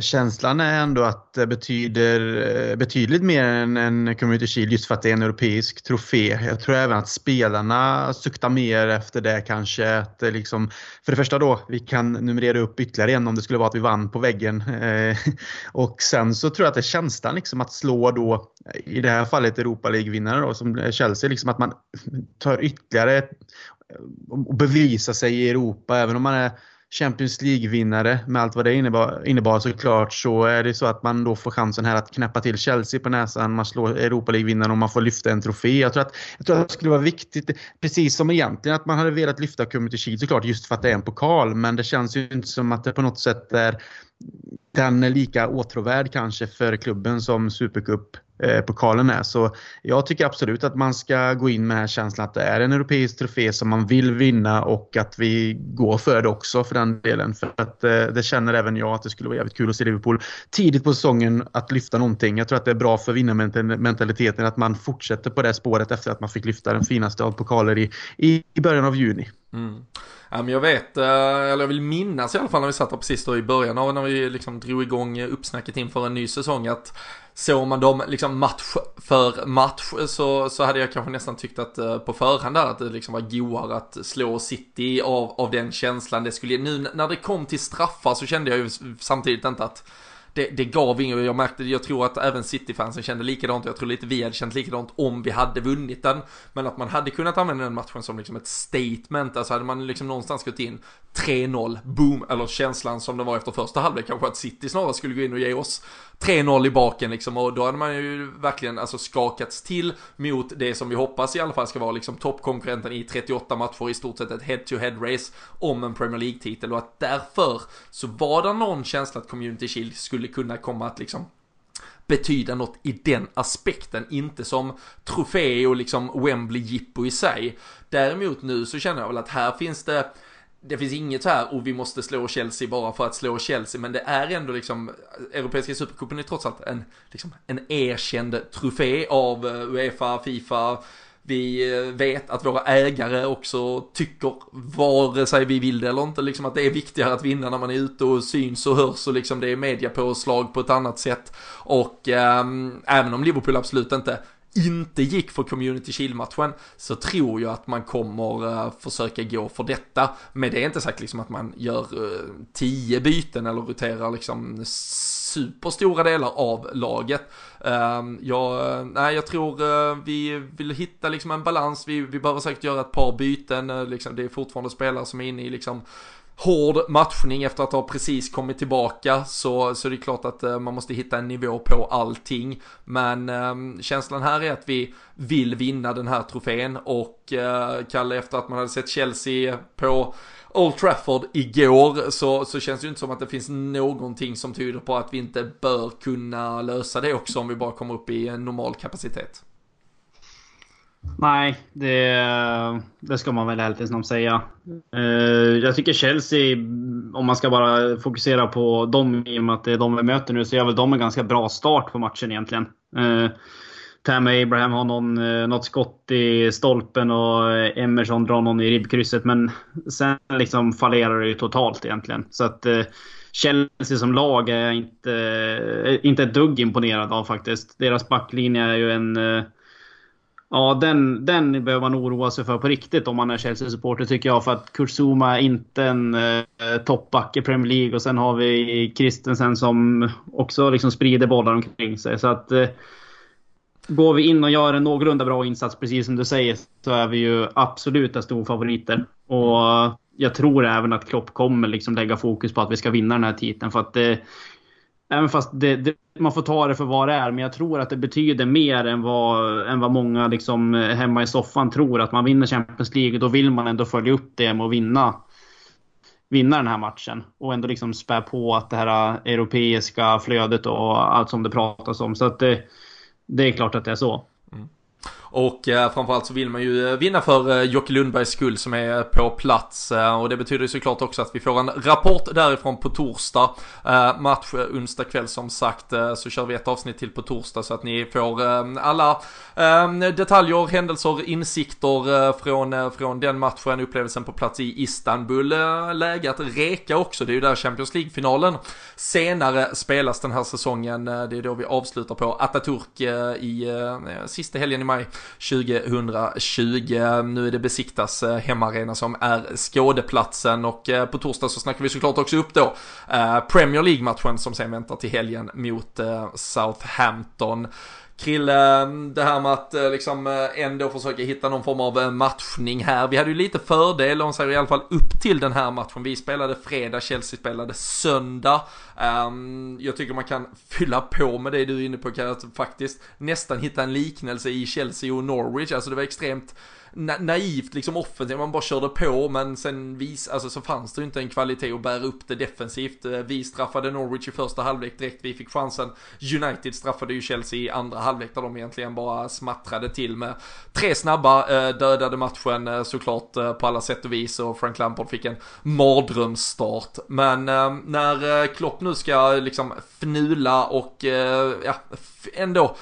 Känslan är ändå att det betyder eh, betydligt mer än en Community Shield just för att det är en europeisk trofé. Jag tror även att spelarna suktar mer efter det kanske. Att det liksom, för det första då, vi kan numrera upp ytterligare en om det skulle vara att vi vann på väggen. Eh, och sen så tror jag att det är känslan liksom att slå då, i det här fallet Europa League-vinnare då som Chelsea, liksom att man tar ytterligare och bevisa sig i Europa även om man är Champions League-vinnare med allt vad det innebar, innebar såklart så är det så att man då får chansen här att knäppa till Chelsea på näsan. Man slår Europa League-vinnaren och man får lyfta en trofé. Jag tror, att, jag tror att det skulle vara viktigt, precis som egentligen att man hade velat lyfta Community Shield såklart just för att det är en pokal. Men det känns ju inte som att det på något sätt är den är lika åtråvärd kanske för klubben som Supercup Eh, pokalen är. Så jag tycker absolut att man ska gå in med den här känslan att det är en europeisk trofé som man vill vinna och att vi går för det också för den delen. För att eh, det känner även jag att det skulle vara jävligt kul att se Liverpool tidigt på säsongen att lyfta någonting. Jag tror att det är bra för vinnarmentaliteten att man fortsätter på det spåret efter att man fick lyfta den finaste av pokaler i, i början av juni. Mm. Jag vet, eh, eller jag vill minnas i alla fall när vi satt här precis då i början av när vi liksom drog igång uppsnacket inför en ny säsong att såg man dem liksom match för match så, så hade jag kanske nästan tyckt att eh, på förhand där att det liksom var goare att slå City av, av den känslan. Det skulle, ge. nu när det kom till straffar så kände jag ju samtidigt inte att det, det gav inget, jag märkte, jag tror att även City-fansen kände likadant, jag tror lite vi hade känt likadant om vi hade vunnit den. Men att man hade kunnat använda den matchen som liksom ett statement, alltså hade man liksom någonstans gått in 3-0, boom, eller känslan som det var efter första halvlek kanske att City snarare skulle gå in och ge oss 3-0 i baken liksom och då hade man ju verkligen alltså skakats till mot det som vi hoppas i alla fall ska vara liksom toppkonkurrenten i 38 matcher i stort sett ett head-to-head race om en Premier League-titel och att därför så var det någon känsla att Community Shield skulle kunna komma att liksom betyda något i den aspekten, inte som trofé och liksom Wembley-jippo i sig. Däremot nu så känner jag väl att här finns det det finns inget så här, och vi måste slå Chelsea bara för att slå Chelsea, men det är ändå liksom, Europeiska Supercupen är trots allt en, liksom, en erkänd trofé av eh, Uefa, Fifa, vi eh, vet att våra ägare också tycker, vare sig vi vill det eller inte, liksom att det är viktigare att vinna när man är ute och syns och hörs och liksom det är mediapåslag på ett annat sätt. Och eh, även om Liverpool absolut inte inte gick för Community Shield-matchen så tror jag att man kommer eh, försöka gå för detta. Men det är inte sagt liksom att man gör eh, tio byten eller roterar liksom superstora delar av laget. Ehm, jag, eh, nej, jag tror vi vill hitta liksom en balans. Vi, vi behöver säkert göra ett par byten. liksom, det är fortfarande spelare som är inne i liksom hård matchning efter att ha precis kommit tillbaka så, så det är klart att eh, man måste hitta en nivå på allting. Men eh, känslan här är att vi vill vinna den här trofén och eh, Kalle efter att man hade sett Chelsea på Old Trafford igår så, så känns det ju inte som att det finns någonting som tyder på att vi inte bör kunna lösa det också om vi bara kommer upp i en normal kapacitet. Nej, det, det ska man väl helt säga. Eh, jag tycker Chelsea, om man ska bara fokusera på dem i och med att det är de vi möter nu, så gör väl de en ganska bra start på matchen egentligen. Tam Tammy Abraham har någon, eh, något skott i stolpen och Emerson drar någon i ribbkrysset. Men sen liksom fallerar det ju totalt egentligen. Så att Chelsea som lag är jag inte, inte ett dugg imponerad av faktiskt. Deras backlinje är ju en... Ja, den, den behöver man oroa sig för på riktigt om man är Chelsea-supporter tycker jag. För att Kurzuma är inte en eh, toppback i Premier League. Och sen har vi Christensen som också liksom sprider bollar omkring sig. Så att... Eh, går vi in och gör en någorlunda bra insats, precis som du säger, så är vi ju absoluta storfavoriter. Och jag tror även att Klopp kommer liksom lägga fokus på att vi ska vinna den här titeln. För att det, även fast det, det, man får ta det för vad det är, men jag tror att det betyder mer än vad, än vad många liksom hemma i soffan tror. Att man vinner Champions League, då vill man ändå följa upp det med att vinna vinna den här matchen och ändå liksom spä på att det här europeiska flödet och allt som det pratas om. Så att det, det är klart att det är så. Och eh, framförallt så vill man ju eh, vinna för eh, Jocke Lundbergs skull som är på plats. Eh, och det betyder ju såklart också att vi får en rapport därifrån på torsdag. Eh, match onsdag kväll som sagt. Så kör vi ett avsnitt till på torsdag så att ni får alla detaljer, händelser, insikter från, från den matchen, upplevelsen på plats i Istanbul. läge att reka också, det är ju där Champions League-finalen senare spelas den här säsongen. det är då vi avslutar på Atatürk i sista helgen i maj 2020. Nu är det Besiktas eh, hemmaarena som är skådeplatsen och eh, på torsdag så snackar vi såklart också upp då eh, Premier League-matchen som sen väntar till helgen mot Southampton. Krille, det här med att eh, liksom eh, ändå försöka hitta någon form av eh, matchning här. Vi hade ju lite fördel, om säger i alla fall upp till den här matchen. Vi spelade fredag, Chelsea spelade söndag. Ehm, jag tycker man kan fylla på med det du är inne på, att faktiskt nästan hitta en liknelse i Chelsea och Norwich. Alltså det var extremt na naivt liksom offensivt, man bara körde på men sen vis, alltså så fanns det ju inte en kvalitet att bära upp det defensivt. Eh, vi straffade Norwich i första halvlek direkt vi fick chansen. United straffade ju Chelsea i andra halvlek där de egentligen bara smattrade till med tre snabba, eh, dödade matchen eh, såklart på alla sätt och vis och Frank Lampard fick en mardrömsstart. Men när Klopp nu ska liksom fnula och ja, ändå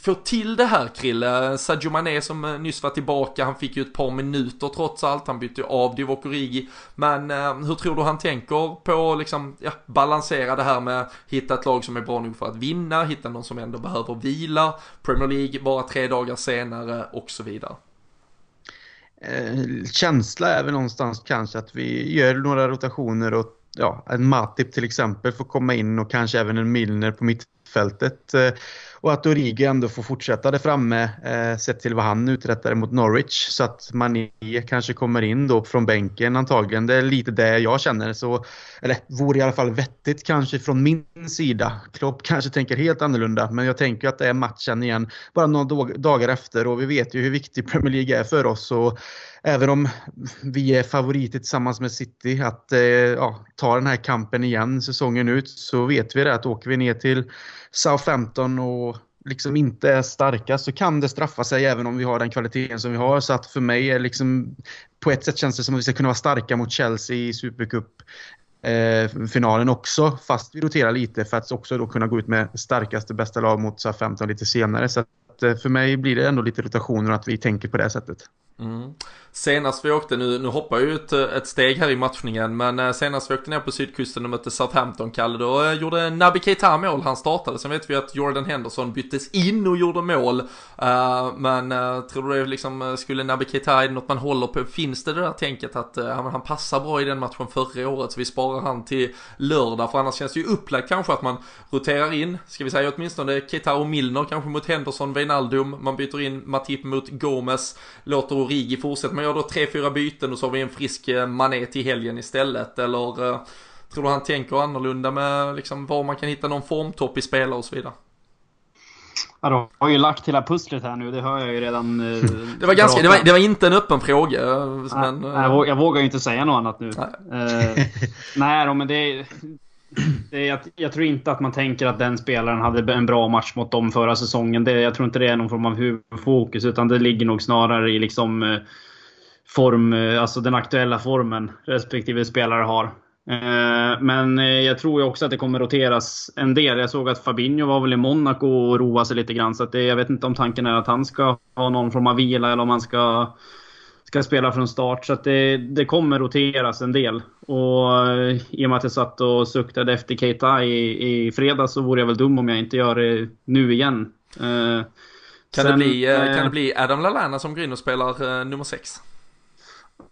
få till det här Krille. Sadio Mané som nyss var tillbaka, han fick ju ett par minuter trots allt. Han bytte ju av Divock Origi. Men eh, hur tror du han tänker på liksom, ja, balansera det här med hitta ett lag som är bra nog för att vinna, hitta någon som ändå behöver vila, Premier League bara tre dagar senare och så vidare. Eh, känsla är väl någonstans kanske att vi gör några rotationer och ja, en Matip till exempel får komma in och kanske även en Milner på mittfältet. Eh, och att Origi ändå får fortsätta där framme eh, sett till vad han uträttade mot Norwich. Så att Mané kanske kommer in då från bänken antagligen. Det är lite det jag känner. Så, eller vore i alla fall vettigt kanske från min sida. Klopp kanske tänker helt annorlunda. Men jag tänker att det är matchen igen bara några dagar efter. Och vi vet ju hur viktig Premier League är för oss. Och även om vi är favoriter tillsammans med City att eh, ja, ta den här kampen igen säsongen ut så vet vi det att åker vi ner till Southampton och liksom inte är starka så kan det straffa sig även om vi har den kvaliteten som vi har. Så att för mig är liksom på ett sätt känns det som att vi ska kunna vara starka mot Chelsea i Supercup eh, finalen också, fast vi roterar lite för att också då kunna gå ut med starkaste bästa lag mot Southampton lite senare. Så att, eh, för mig blir det ändå lite rotationer att vi tänker på det sättet. Mm. Senast vi åkte, nu, nu hoppar jag ju ett, ett steg här i matchningen, men eh, senast vi åkte ner på sydkusten och mötte Southampton, Kalle, då eh, gjorde Naby Keita mål, han startade. Sen vet vi att Jordan Henderson byttes in och gjorde mål. Uh, men uh, tror du det liksom, skulle Naby Keita, är det något man håller på? Finns det det där tänket att uh, han passar bra i den matchen förra året, så vi sparar han till lördag? För annars känns det ju upplagt kanske att man roterar in, ska vi säga åtminstone Keita och Milner kanske mot Henderson, Wijnaldum, man byter in Matip mot Gomes, låter Origi fortsätta. Man gör då tre, fyra byten och så har vi en frisk eh, Mané till helgen istället. Eller eh, tror du han tänker annorlunda med liksom var man kan hitta någon formtopp i spelare och så vidare? Ja, du har ju lagt hela pusslet här nu, det hör jag ju redan. Eh, det, var ganska, det, var, det var inte en öppen fråga. Men, nej, jag, vågar, jag vågar ju inte säga något annat nu. Nej, uh, nej men det, det, jag, jag, tror inte att man tänker att den spelaren hade en bra match mot dem förra säsongen. Det, jag tror inte det är någon form av huvudfokus, utan det ligger nog snarare i liksom eh, form, eh, alltså den aktuella formen respektive spelare har. Eh, men eh, jag tror ju också att det kommer roteras en del. Jag såg att Fabinho var väl i Monaco och roade sig lite grann. Så att det, jag vet inte om tanken är att han ska ha någon form av vila eller om han ska, ska spela från start. Så att det, det kommer roteras en del. Och i och med att jag satt och suktade efter Keita i, i fredags så vore jag väl dum om jag inte gör det nu igen. Kan, Sen, det, bli, kan det bli Adam Lallana som går in och spelar nummer 6?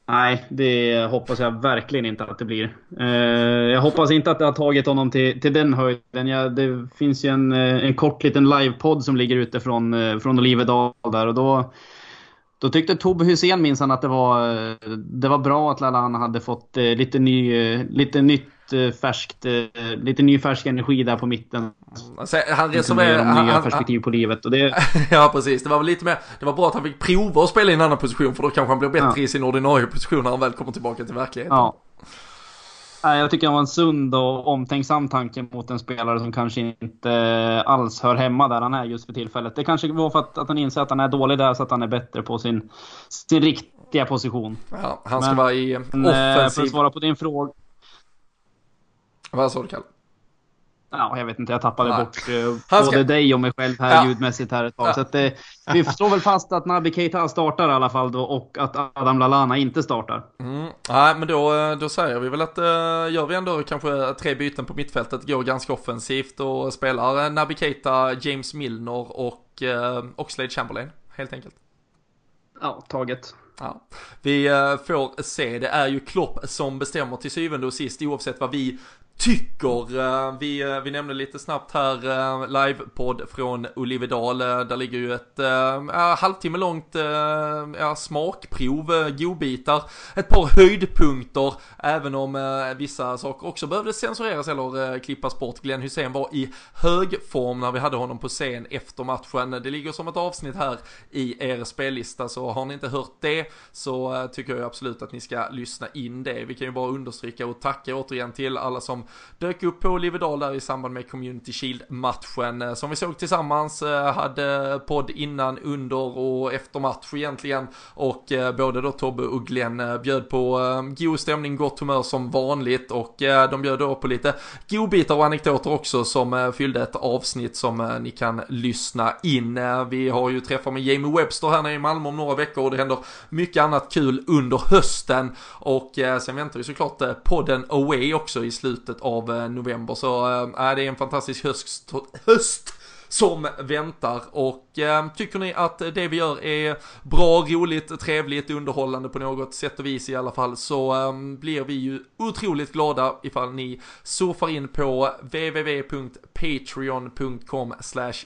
Nej, det hoppas jag verkligen inte att det blir. Eh, jag hoppas inte att det har tagit honom till, till den höjden. Ja, det finns ju en, eh, en kort liten livepodd som ligger ute från, eh, från Olivedal där och då, då tyckte Tobbe Hysén minsann att det var, det var bra att Lallana hade fått lite, ny, lite nytt färskt, lite ny färsk energi där på mitten. Alltså, han resonerar... Han, nya perspektiv på livet och det... ja precis, det var väl lite mer, det var bra att han fick prova att spela i en annan position för då kanske han blir bättre ja. i sin ordinarie position när han väl kommer tillbaka till verkligheten. Ja. Jag tycker det var en sund och omtänksam tanke mot en spelare som kanske inte alls hör hemma där han är just för tillfället. Det kanske var för att, att han inser att han är dålig där så att han är bättre på sin, sin riktiga position. Ja, han ska Men, vara i offensiv... För att svara på din fråga vad sa du Kalle? Ja, jag vet inte, jag tappade Nej. bort eh, både dig och mig själv här ja. ljudmässigt här ett tag. Ja. Så att, eh, vi slår väl fast att Naby Keita startar i alla fall då och att Adam Lallana inte startar. Mm. Nej, men då, eh, då säger vi väl att uh, gör vi ändå kanske tre byten på mittfältet, går ganska offensivt och spelar Naby Keita, James Milner och uh, Oxlade Chamberlain helt enkelt. Ja, taget. Ja. Vi uh, får se, det är ju Klopp som bestämmer till syvende och sist oavsett vad vi tycker. Eh, vi, eh, vi nämnde lite snabbt här eh, livepodd från Olivedal. Där ligger ju ett äh, halvtimme långt äh, smakprov, godbitar, ett par höjdpunkter. Även om äh, vissa saker också behövde censureras eller äh, klippas bort. Glenn Hussein var i hög form när vi hade honom på scen efter matchen. Det ligger som ett avsnitt här i er spellista så har ni inte hört det så tycker jag absolut att ni ska lyssna in det. Vi kan ju bara understryka och tacka återigen till alla som dök upp på Livedal där i samband med Community Shield-matchen. Eh, som vi såg tillsammans, eh, hade podd innan, under och efter match egentligen. Och eh, både då Tobbe och Glenn bjöd på god stämning, gott humör som vanligt. Och de bjöd då på lite godbitar och anekdoter också som fyllde ett avsnitt som ni kan lyssna in. Vi har ju träffar med Jamie Webster här nere i Malmö om några veckor och det händer mycket annat kul under hösten. Och sen väntar ju såklart podden Away också i slutet slutet av eh, november. Så eh, äh, det är en fantastisk höst, höst som väntar och eh, tycker ni att det vi gör är bra, roligt, trevligt, underhållande på något sätt och vis i alla fall så eh, blir vi ju otroligt glada ifall ni surfar in på www.patreon.com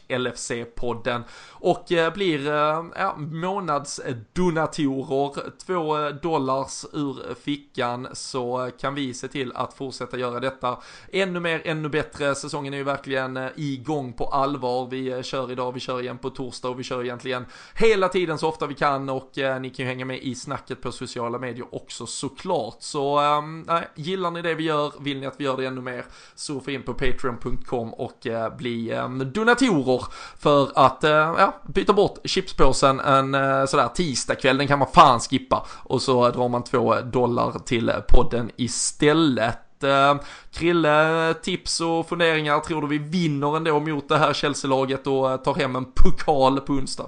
LFC-podden och eh, blir eh, ja, månadsdonatorer, två dollars ur fickan så kan vi se till att fortsätta göra detta ännu mer, ännu bättre. Säsongen är ju verkligen eh, igång på allvar. Vi eh, kör idag, vi kör igen på torsdag och vi kör egentligen hela tiden så ofta vi kan och eh, ni kan ju hänga med i snacket på sociala medier också såklart. Så eh, gillar ni det vi gör, vill ni att vi gör det ännu mer, surfa in på patreon.com och eh, bli ehm, donatorer för att ja, byta bort chipspåsen en eh, sådär tisdagkväll, den kan man fan skippa. Och så drar man två dollar till podden istället. Eh, Krille, tips och funderingar, tror du vi vinner ändå mot det här Chelsea-laget och eh, tar hem en pokal på onsdag?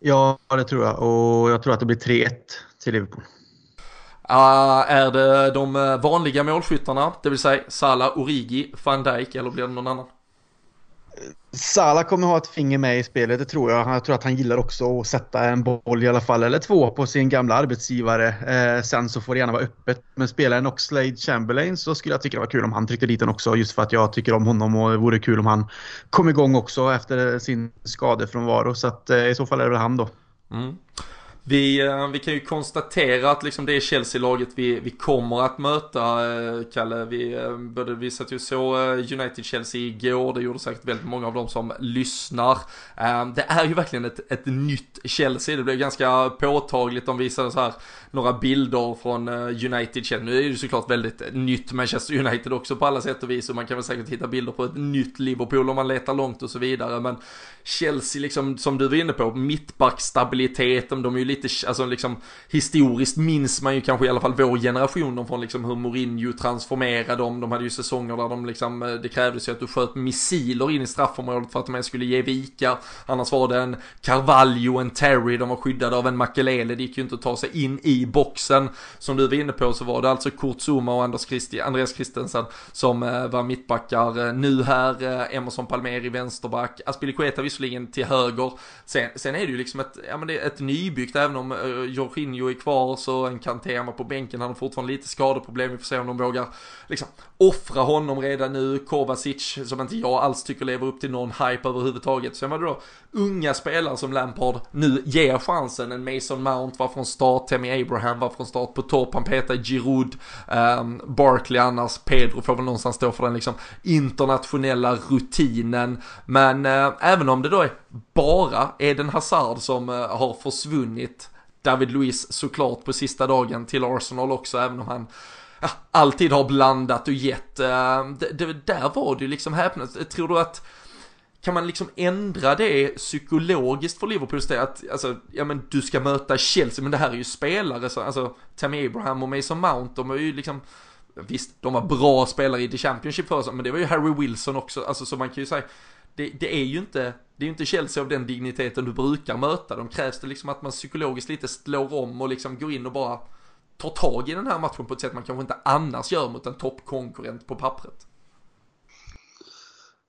Ja, det tror jag och jag tror att det blir 3-1 till Liverpool. Uh, är det de vanliga målskyttarna, det vill säga Salah, Origi, van Dijk eller blir det någon annan? Sala kommer ha ett finger med i spelet, det tror jag. Jag tror att han gillar också att sätta en boll i alla fall, eller två på sin gamla arbetsgivare. Eh, sen så får det gärna vara öppet. Men spelar en Oxlade Chamberlain så skulle jag tycka det var kul om han tryckte dit den också. Just för att jag tycker om honom och det vore kul om han kom igång också efter sin skadefrånvaro. Så att eh, i så fall är det väl han då. Mm. Vi, eh, vi kan ju konstatera att liksom det är Chelsea-laget vi, vi kommer att möta, eh, Kalle. Vi, eh, både, vi satt ju så United-Chelsea igår, det gjorde säkert väldigt många av dem som lyssnar. Det är ju verkligen ett, ett nytt Chelsea, det blev ganska påtagligt, de visade så här några bilder från United-Chelsea. Nu är det ju såklart väldigt nytt Manchester United också på alla sätt och vis och man kan väl säkert hitta bilder på ett nytt Liverpool om man letar långt och så vidare. Men Chelsea liksom, som du var inne på, mittbackstabiliteten, de är ju lite, alltså liksom historiskt minns man ju kanske i alla fall vår generation dem från liksom hur Mourinho transformerade dem. De hade ju säsonger där de liksom, eh, det krävdes ju att du sköt missiler in i straffområdet för att de ens skulle ge vika. Annars var det en Carvalho, en Terry, de var skyddade av en Makelele, det gick ju inte att ta sig in i boxen. Som du var inne på så var det alltså Kurt Zuma och Anders Christi, Andreas Christensen som eh, var mittbackar. Eh, nu här Emerson Palmeri vänsterback, Aspilicueta visserligen till höger. Sen, sen är det ju liksom ett, ja men det är ett nybyggt, även om uh, Jorginho är kvar så en Kantema på bänken, han har fortfarande lite skadeproblem, vi får se om de vågar liksom offra honom redan nu, Kovacic som inte jag alls tycker lever upp till någon hype överhuvudtaget. Sen var det då unga spelare som Lampard nu ger chansen, en Mason Mount var från start, Temi Abraham var från start på topp, han petar Giroud, um, Barkley annars, Pedro får väl någonstans stå för den liksom internationella rutinen. Men uh, även om det då är bara Eden Hazard som uh, har försvunnit David Luiz såklart på sista dagen till Arsenal också, även om han ja, alltid har blandat och gett. Uh, det, det, där var det ju liksom häpnat. Tror du att kan man liksom ändra det psykologiskt för Liverpools del? Att, alltså, ja men du ska möta Chelsea, men det här är ju spelare, så, alltså Tammy Abraham och Mason Mount, de är ju liksom Visst, de var bra spelare i The Championship för men det var ju Harry Wilson också, alltså så man kan ju säga det, det, är ju inte, det är ju inte Chelsea av den digniteten du brukar möta. De krävs det liksom att man psykologiskt lite slår om och liksom går in och bara tar tag i den här matchen på ett sätt man kanske inte annars gör mot en toppkonkurrent på pappret.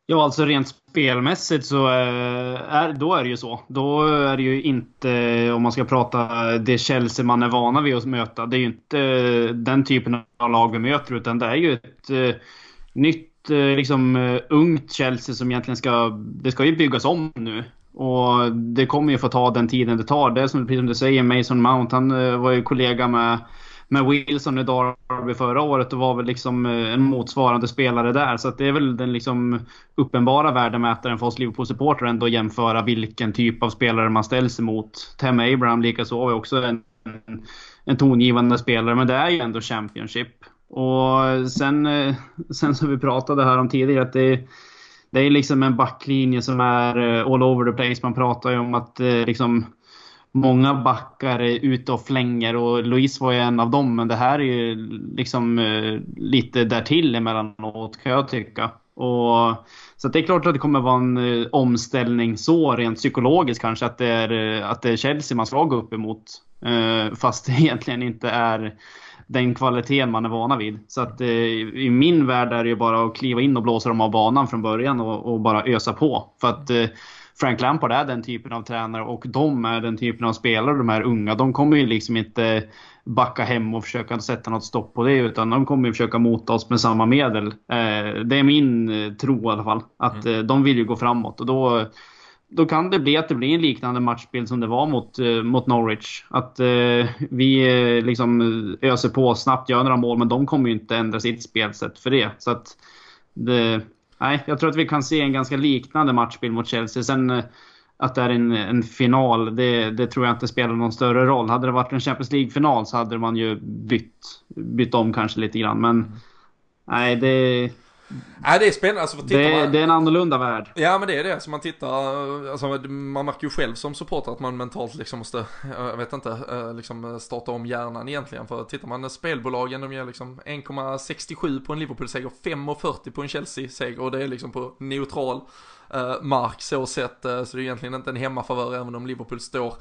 Ja, alltså rent spelmässigt så eh, är, då är det ju så. Då är det ju inte, om man ska prata det Chelsea man är vana vid att möta, det är ju inte eh, den typen av lag vi möter, utan det är ju ett eh, nytt, liksom ungt Chelsea som egentligen ska, det ska ju byggas om nu. Och det kommer ju få ta den tiden det tar. Det är som, precis som du säger, Mason Mount, han var ju kollega med med Wilson i Derby förra året och var väl liksom eh, en motsvarande spelare där. Så det är väl den liksom uppenbara värdemätaren för oss Liverpool-supportrar ändå att jämföra vilken typ av spelare man ställs emot. Tem Abraham likaså är också en, en tongivande spelare, men det är ju ändå Championship. Och sen, eh, sen som vi pratade här om tidigare, att det, det är liksom en backlinje som är eh, all over the place. Man pratar ju om att liksom många backar är ute och flänger och Louise var ju en av dem. Men det här är ju liksom eh, lite därtill emellanåt kan jag tycka. Och, så det är klart att det kommer vara en eh, omställning så rent psykologiskt kanske att det är, eh, att det är Chelsea man ska gå upp emot. Fast det egentligen inte är den kvaliteten man är vana vid. Så att i min värld är det ju bara att kliva in och blåsa dem av banan från början och, och bara ösa på. För att Frank Lampard är den typen av tränare och de är den typen av spelare, de här unga. De kommer ju liksom inte backa hem och försöka sätta något stopp på det utan de kommer ju försöka mota oss med samma medel. Eh, det är min eh, tro i alla fall. Att mm. Eh, de vill ju gå framåt och då då kan det bli att det blir en liknande matchbild som det var mot, mot Norwich. Att eh, vi liksom öser på snabbt, gör några mål, men de kommer ju inte ändra sitt spelsätt för det. Så att det, nej, jag tror att vi kan se en ganska liknande matchbild mot Chelsea. Sen eh, att det är en, en final, det, det, tror jag inte spelar någon större roll. Hade det varit en Champions League-final så hade man ju bytt, bytt om kanske lite grann. Men mm. nej, det Nej det är spännande. Alltså, det, man... det, är en annorlunda värld. Ja men det är det. Så man tittar, alltså, man märker ju själv som supporter att man mentalt liksom måste, jag vet inte, eh, liksom starta om hjärnan egentligen. För tittar man spelbolagen, de ger liksom 1,67 på en Liverpool-seger, 5,40 på en Chelsea-seger och det är liksom på neutral uh, mark så sett. Uh, så det är egentligen inte en hemmafavör även om Liverpool står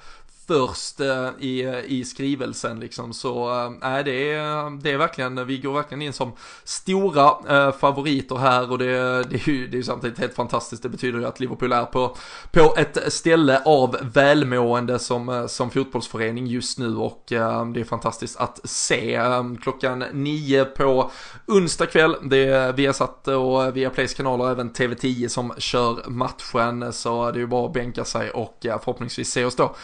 först eh, i, i skrivelsen liksom. Så eh, nej, äh, det, är, det är verkligen, vi går verkligen in som stora äh, favoriter här och det, det är ju det är samtidigt helt fantastiskt. Det betyder ju att Liverpool är på, på ett ställe av välmående som, som fotbollsförening just nu och äh, det är fantastiskt att se. Klockan nio på onsdag kväll, det är Viasat och Viaplays kanaler, även TV10 som kör matchen. Så det är ju bara att bänka sig och förhoppningsvis se oss då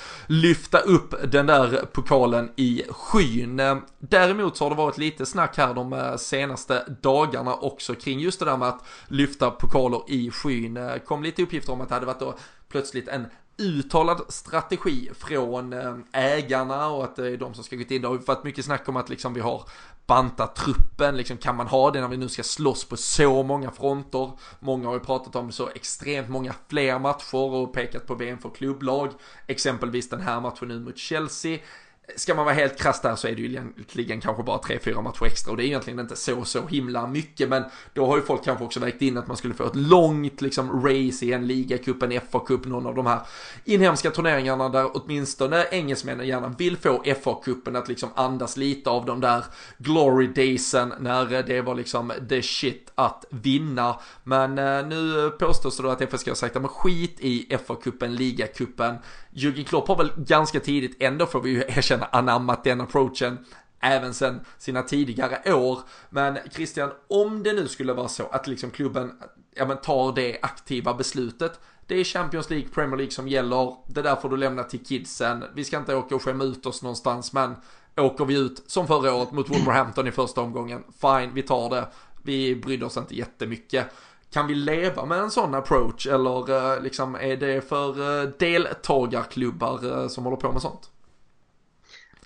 lyfta upp den där pokalen i skyn. Eh, däremot så har det varit lite snack här de eh, senaste dagarna också kring just det där med att lyfta pokaler i skyn. Eh, kom lite uppgifter om att det hade varit då plötsligt en uttalad strategi från ägarna och att det är de som ska gå in. Det har varit mycket snack om att liksom vi har banta truppen, liksom kan man ha det när vi nu ska slåss på så många fronter? Många har ju pratat om så extremt många fler matcher och pekat på VM för klubblag, exempelvis den här matchen nu mot Chelsea ska man vara helt krass där så är det ju egentligen kanske bara 3-4 matcher extra och det är egentligen inte så, så himla mycket men då har ju folk kanske också vägt in att man skulle få ett långt liksom race i en ligacup, en FA-cup, någon av de här inhemska turneringarna där åtminstone engelsmännen gärna vill få FA-cupen att liksom andas lite av de där glory daysen när det var liksom the shit att vinna. Men eh, nu påstås det då att FSK har sagt att skit i FA-cupen, ligacupen. Jürgen Klopp har väl ganska tidigt, ändå får vi ju erkänna, anammat den approachen även sen sina tidigare år. Men Christian, om det nu skulle vara så att liksom klubben ja, men tar det aktiva beslutet. Det är Champions League, Premier League som gäller. Det där får du lämna till kidsen. Vi ska inte åka och skämma ut oss någonstans, men åker vi ut som förra året mot Wolverhampton i första omgången, fine, vi tar det. Vi brydde oss inte jättemycket. Kan vi leva med en sån approach eller eh, liksom är det för eh, deltagarklubbar eh, som håller på med sånt?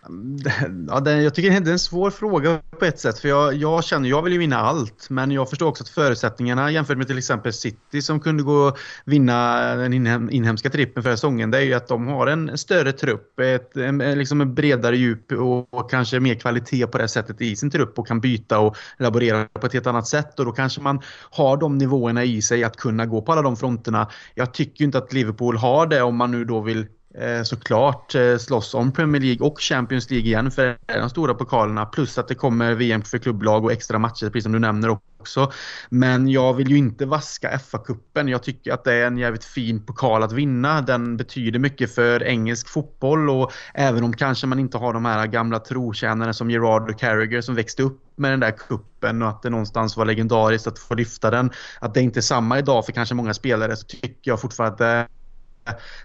Mm, ja, det, jag tycker det är en svår fråga på ett sätt. För jag, jag känner, jag vill ju vinna allt. Men jag förstår också att förutsättningarna jämfört med till exempel City som kunde gå och vinna den inhem, inhemska trippen förra säsongen. Det är ju att de har en större trupp, ett, en, liksom en bredare djup och, och, kanske mer kvalitet på det sättet i sin trupp och kan byta och laborera på ett helt annat sätt. Och då kanske man har de nivåerna i sig att kunna gå på alla de fronterna. Jag tycker inte att Liverpool har det om man nu då vill Eh, såklart eh, slåss om Premier League och Champions League igen för det är de stora pokalerna. Plus att det kommer VM för klubblag och extra matcher precis som du nämner också. Men jag vill ju inte vaska FA-cupen. Jag tycker att det är en jävligt fin pokal att vinna. Den betyder mycket för engelsk fotboll och även om kanske man inte har de här gamla trotjänarna som Gerard och Carragher som växte upp med den där kuppen och att det någonstans var legendariskt att få lyfta den. Att det inte är samma idag för kanske många spelare så tycker jag fortfarande att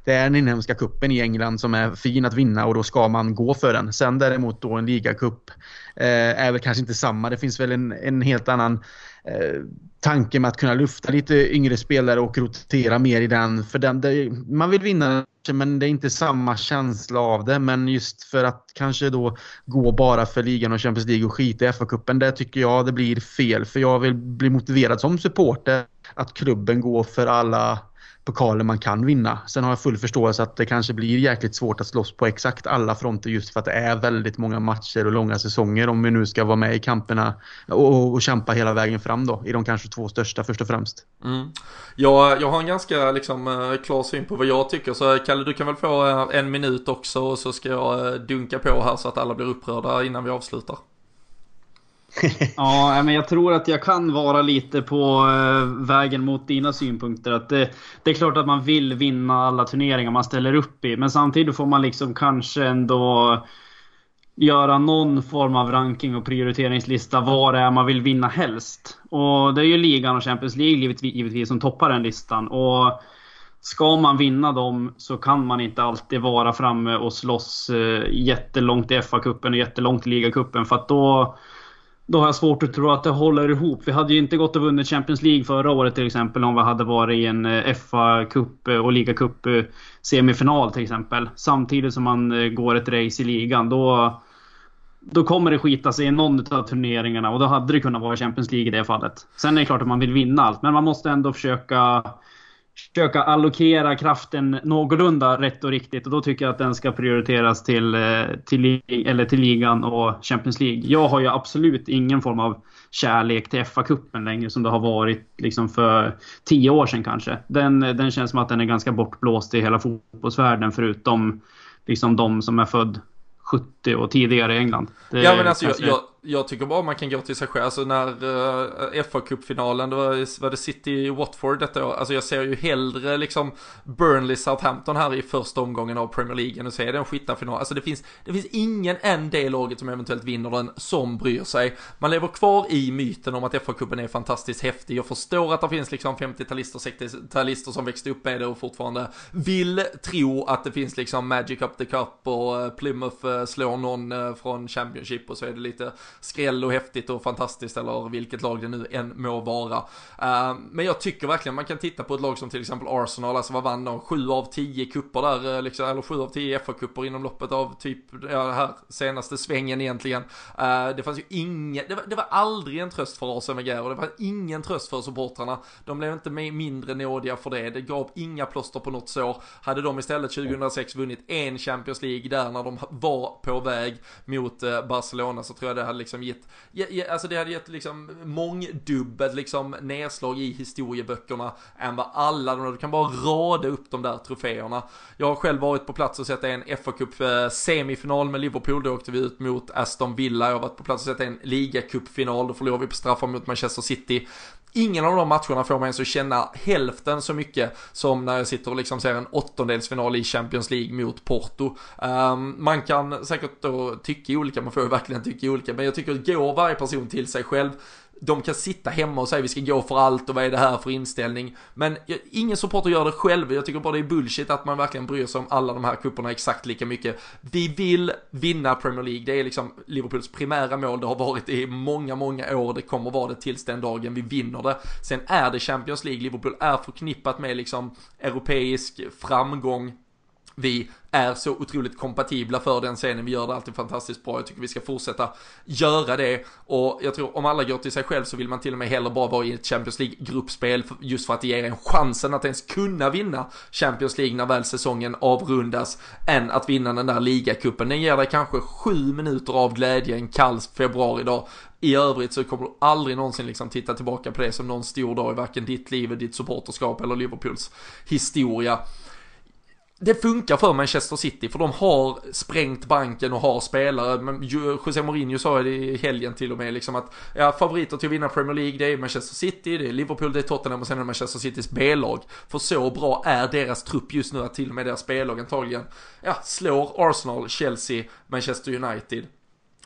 det är den inhemska kuppen i England som är fin att vinna och då ska man gå för den. Sen däremot då en ligacup eh, är väl kanske inte samma. Det finns väl en, en helt annan eh, tanke med att kunna lufta lite yngre spelare och rotera mer i den. För den det, man vill vinna men det är inte samma känsla av det. Men just för att kanske då gå bara för ligan och Champions League och skita i FA-cupen, det tycker jag det blir fel. För jag vill bli motiverad som supporter att klubben går för alla pokaler man kan vinna. Sen har jag full förståelse att det kanske blir jäkligt svårt att slåss på exakt alla fronter just för att det är väldigt många matcher och långa säsonger om vi nu ska vara med i kamperna och, och kämpa hela vägen fram då i de kanske två största först och främst. Mm. Jag, jag har en ganska liksom, eh, klar syn på vad jag tycker så eh, Kalle du kan väl få eh, en minut också och så ska jag dunka på här så att alla blir upprörda innan vi avslutar ja, men jag tror att jag kan vara lite på eh, vägen mot dina synpunkter. Att det, det, är klart att man vill vinna alla turneringar man ställer upp i. Men samtidigt får man liksom kanske ändå göra någon form av ranking och prioriteringslista vad det är man vill vinna helst. Och det är ju ligan och Champions League givetvis som toppar den listan. Och Ska man vinna dem så kan man inte alltid vara framme och slåss eh, jättelångt i FA-cupen och jättelångt i ligacupen för att då då har jag svårt att tro att det håller ihop. Vi hade ju inte gått och vunnit Champions League förra året till exempel om vi hade varit i en eh, FA-cup eh, och ligacup eh, semifinal till exempel. Samtidigt som man eh, går ett race i ligan. Då, då kommer det skita sig i någon av turneringarna och då hade det kunnat vara Champions League i det fallet. Sen är det klart att man vill vinna allt, men man måste ändå försöka försöka allokera kraften någorlunda rätt och riktigt. Och då tycker jag att den ska prioriteras till, eh, till, eller till ligan och Champions League. Jag har ju absolut ingen form av kärlek till FA-cupen längre som det har varit liksom för tio år sedan kanske. Den, den känns som att den är ganska bortblåst i hela fotbollsvärlden förutom liksom de som är född 70 och tidigare i England. Det ja men alltså jag, jag, jag, tycker bara man kan gå till sig själv. Alltså när eh, uh, FA-cupfinalen, var, var det City Watford detta år. Alltså jag ser ju hellre liksom Burnley Southampton här i första omgången av Premier League än att se den en skittarfinal. Alltså det finns, det finns ingen en det laget som eventuellt vinner den som bryr sig. Man lever kvar i myten om att FA-cupen är fantastiskt häftig. Jag förstår att det finns liksom 50-talister, 60-talister som växte upp med det och fortfarande vill tro att det finns liksom Magic Up the Cup och eh, Plymouth eh, slår någon från Championship och så är det lite skräll och häftigt och fantastiskt eller vilket lag det nu än må vara. Eh, men jag tycker verkligen man kan titta på ett lag som till exempel Arsenal, alltså vad vann de? Sju av tio kupper där, eh, liksom, eller sju av tio FA-kupper inom loppet av typ, ja, här senaste svängen egentligen. Eh, det fanns ju ingen, det var, det var aldrig en tröst för Arsene Wenger och det var ingen tröst för supportrarna. De blev inte mindre nådiga för det, det gav inga plåster på något sår. Hade de istället 2006 vunnit en Champions League där när de var på väg mot Barcelona så tror jag det hade liksom gett, alltså det hade gett liksom mångdubbelt liksom nedslag i historieböckerna än vad alla de, du kan bara rada upp de där troféerna. Jag har själv varit på plats och sett en fa Cup eh, semifinal med Liverpool, då åkte vi ut mot Aston Villa. Jag har varit på plats och sett en ligacupfinal, då förlorade vi på straffar mot Manchester City. Ingen av de matcherna får mig ens att känna hälften så mycket som när jag sitter och liksom ser en åttondelsfinal i Champions League mot Porto. Um, man kan säkert då tycka olika, man får ju verkligen tycka olika, men jag tycker att går varje person till sig själv de kan sitta hemma och säga vi ska gå för allt och vad är det här för inställning. Men ingen supporter gör det själv. Jag tycker bara det är bullshit att man verkligen bryr sig om alla de här kupperna exakt lika mycket. Vi vill vinna Premier League. Det är liksom Liverpools primära mål. Det har varit i många, många år. Det kommer vara det tills den dagen vi vinner det. Sen är det Champions League. Liverpool är förknippat med liksom europeisk framgång vi är så otroligt kompatibla för den scenen. Vi gör det alltid fantastiskt bra. Jag tycker vi ska fortsätta göra det. Och jag tror om alla går till sig själv så vill man till och med hellre bara vara i ett Champions League-gruppspel just för att det ger en chansen att ens kunna vinna Champions League när väl säsongen avrundas än att vinna den där ligacupen. Den ger dig kanske sju minuter av glädje en kall februaridag. I övrigt så kommer du aldrig någonsin liksom titta tillbaka på det som någon stor dag i varken ditt liv, ditt supporterskap eller Liverpools historia det funkar för Manchester City för de har sprängt banken och har spelare. Men José Mourinho sa det i helgen till och med liksom att ja, favoriter till att vinna Premier League det är Manchester City, det är Liverpool, det är Tottenham och sen är det Manchester Citys B-lag. För så bra är deras trupp just nu att till och med deras B-lag antagligen ja, slår Arsenal, Chelsea, Manchester United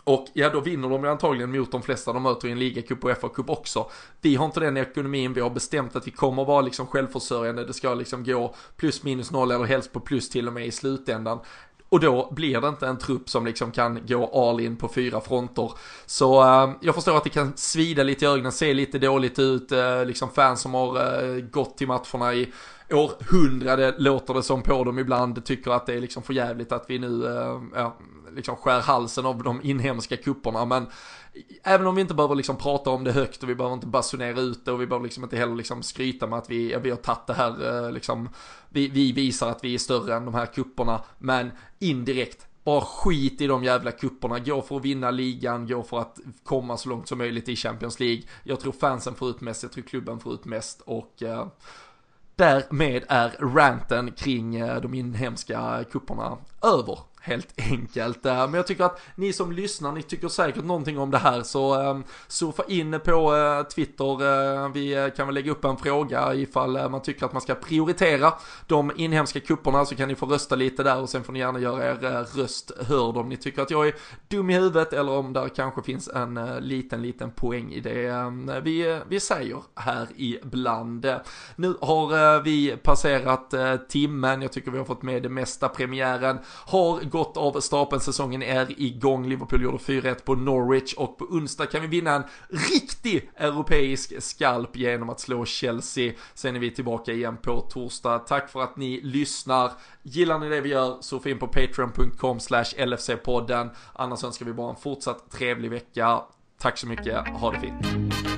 och ja, då vinner de ju antagligen mot de flesta de möter i en ligacup och FA-cup också. Vi har inte den ekonomin, vi har bestämt att vi kommer vara liksom självförsörjande, det ska liksom gå plus minus noll eller helst på plus till och med i slutändan. Och då blir det inte en trupp som liksom kan gå all in på fyra fronter. Så äh, jag förstår att det kan svida lite i ögonen, se lite dåligt ut, äh, liksom fans som har äh, gått till matcherna i århundrade låter det som på dem ibland, tycker att det är liksom för jävligt att vi nu ja, liksom skär halsen av de inhemska kupperna men även om vi inte behöver liksom prata om det högt och vi behöver inte basunera ut det och vi behöver liksom inte heller liksom skryta med att vi, ja, vi har tagit det här eh, liksom, vi, vi visar att vi är större än de här kupperna men indirekt bara skit i de jävla kupperna, gå för att vinna ligan, gå för att komma så långt som möjligt i Champions League. Jag tror fansen får ut mest, jag tror klubben får ut mest och eh, därmed är ranten kring eh, de inhemska kupperna över helt enkelt. Eh, men jag tycker att ni som lyssnar, ni tycker säkert någonting om det här så ehm, surfa in på eh, Twitter. Eh, vi kan väl lägga upp en fråga ifall man tycker att man ska prioritera de inhemska kupperna så kan ni få rösta lite där och sen får ni gärna göra er röst hörd om ni tycker att jag är dum i huvudet eller om där kanske finns en liten, liten poäng i det ehm, vi, vi säger här ibland. Nu har vi passerat timmen, jag tycker vi har fått med det mesta. Premiären har gått av stapeln, säsongen är igång. Liverpool gjorde 4-1 på Norwich och på onsdag kan vi vinna en riktig europeisk skalp genom att slå Chelsea. Sen är vi tillbaka igen på torsdag. Tack för att ni lyssnar. Gillar ni det vi gör så fin in på patreon.com slash LFC-podden. Annars önskar vi bara en fortsatt trevlig vecka. Tack så mycket, ha det fint.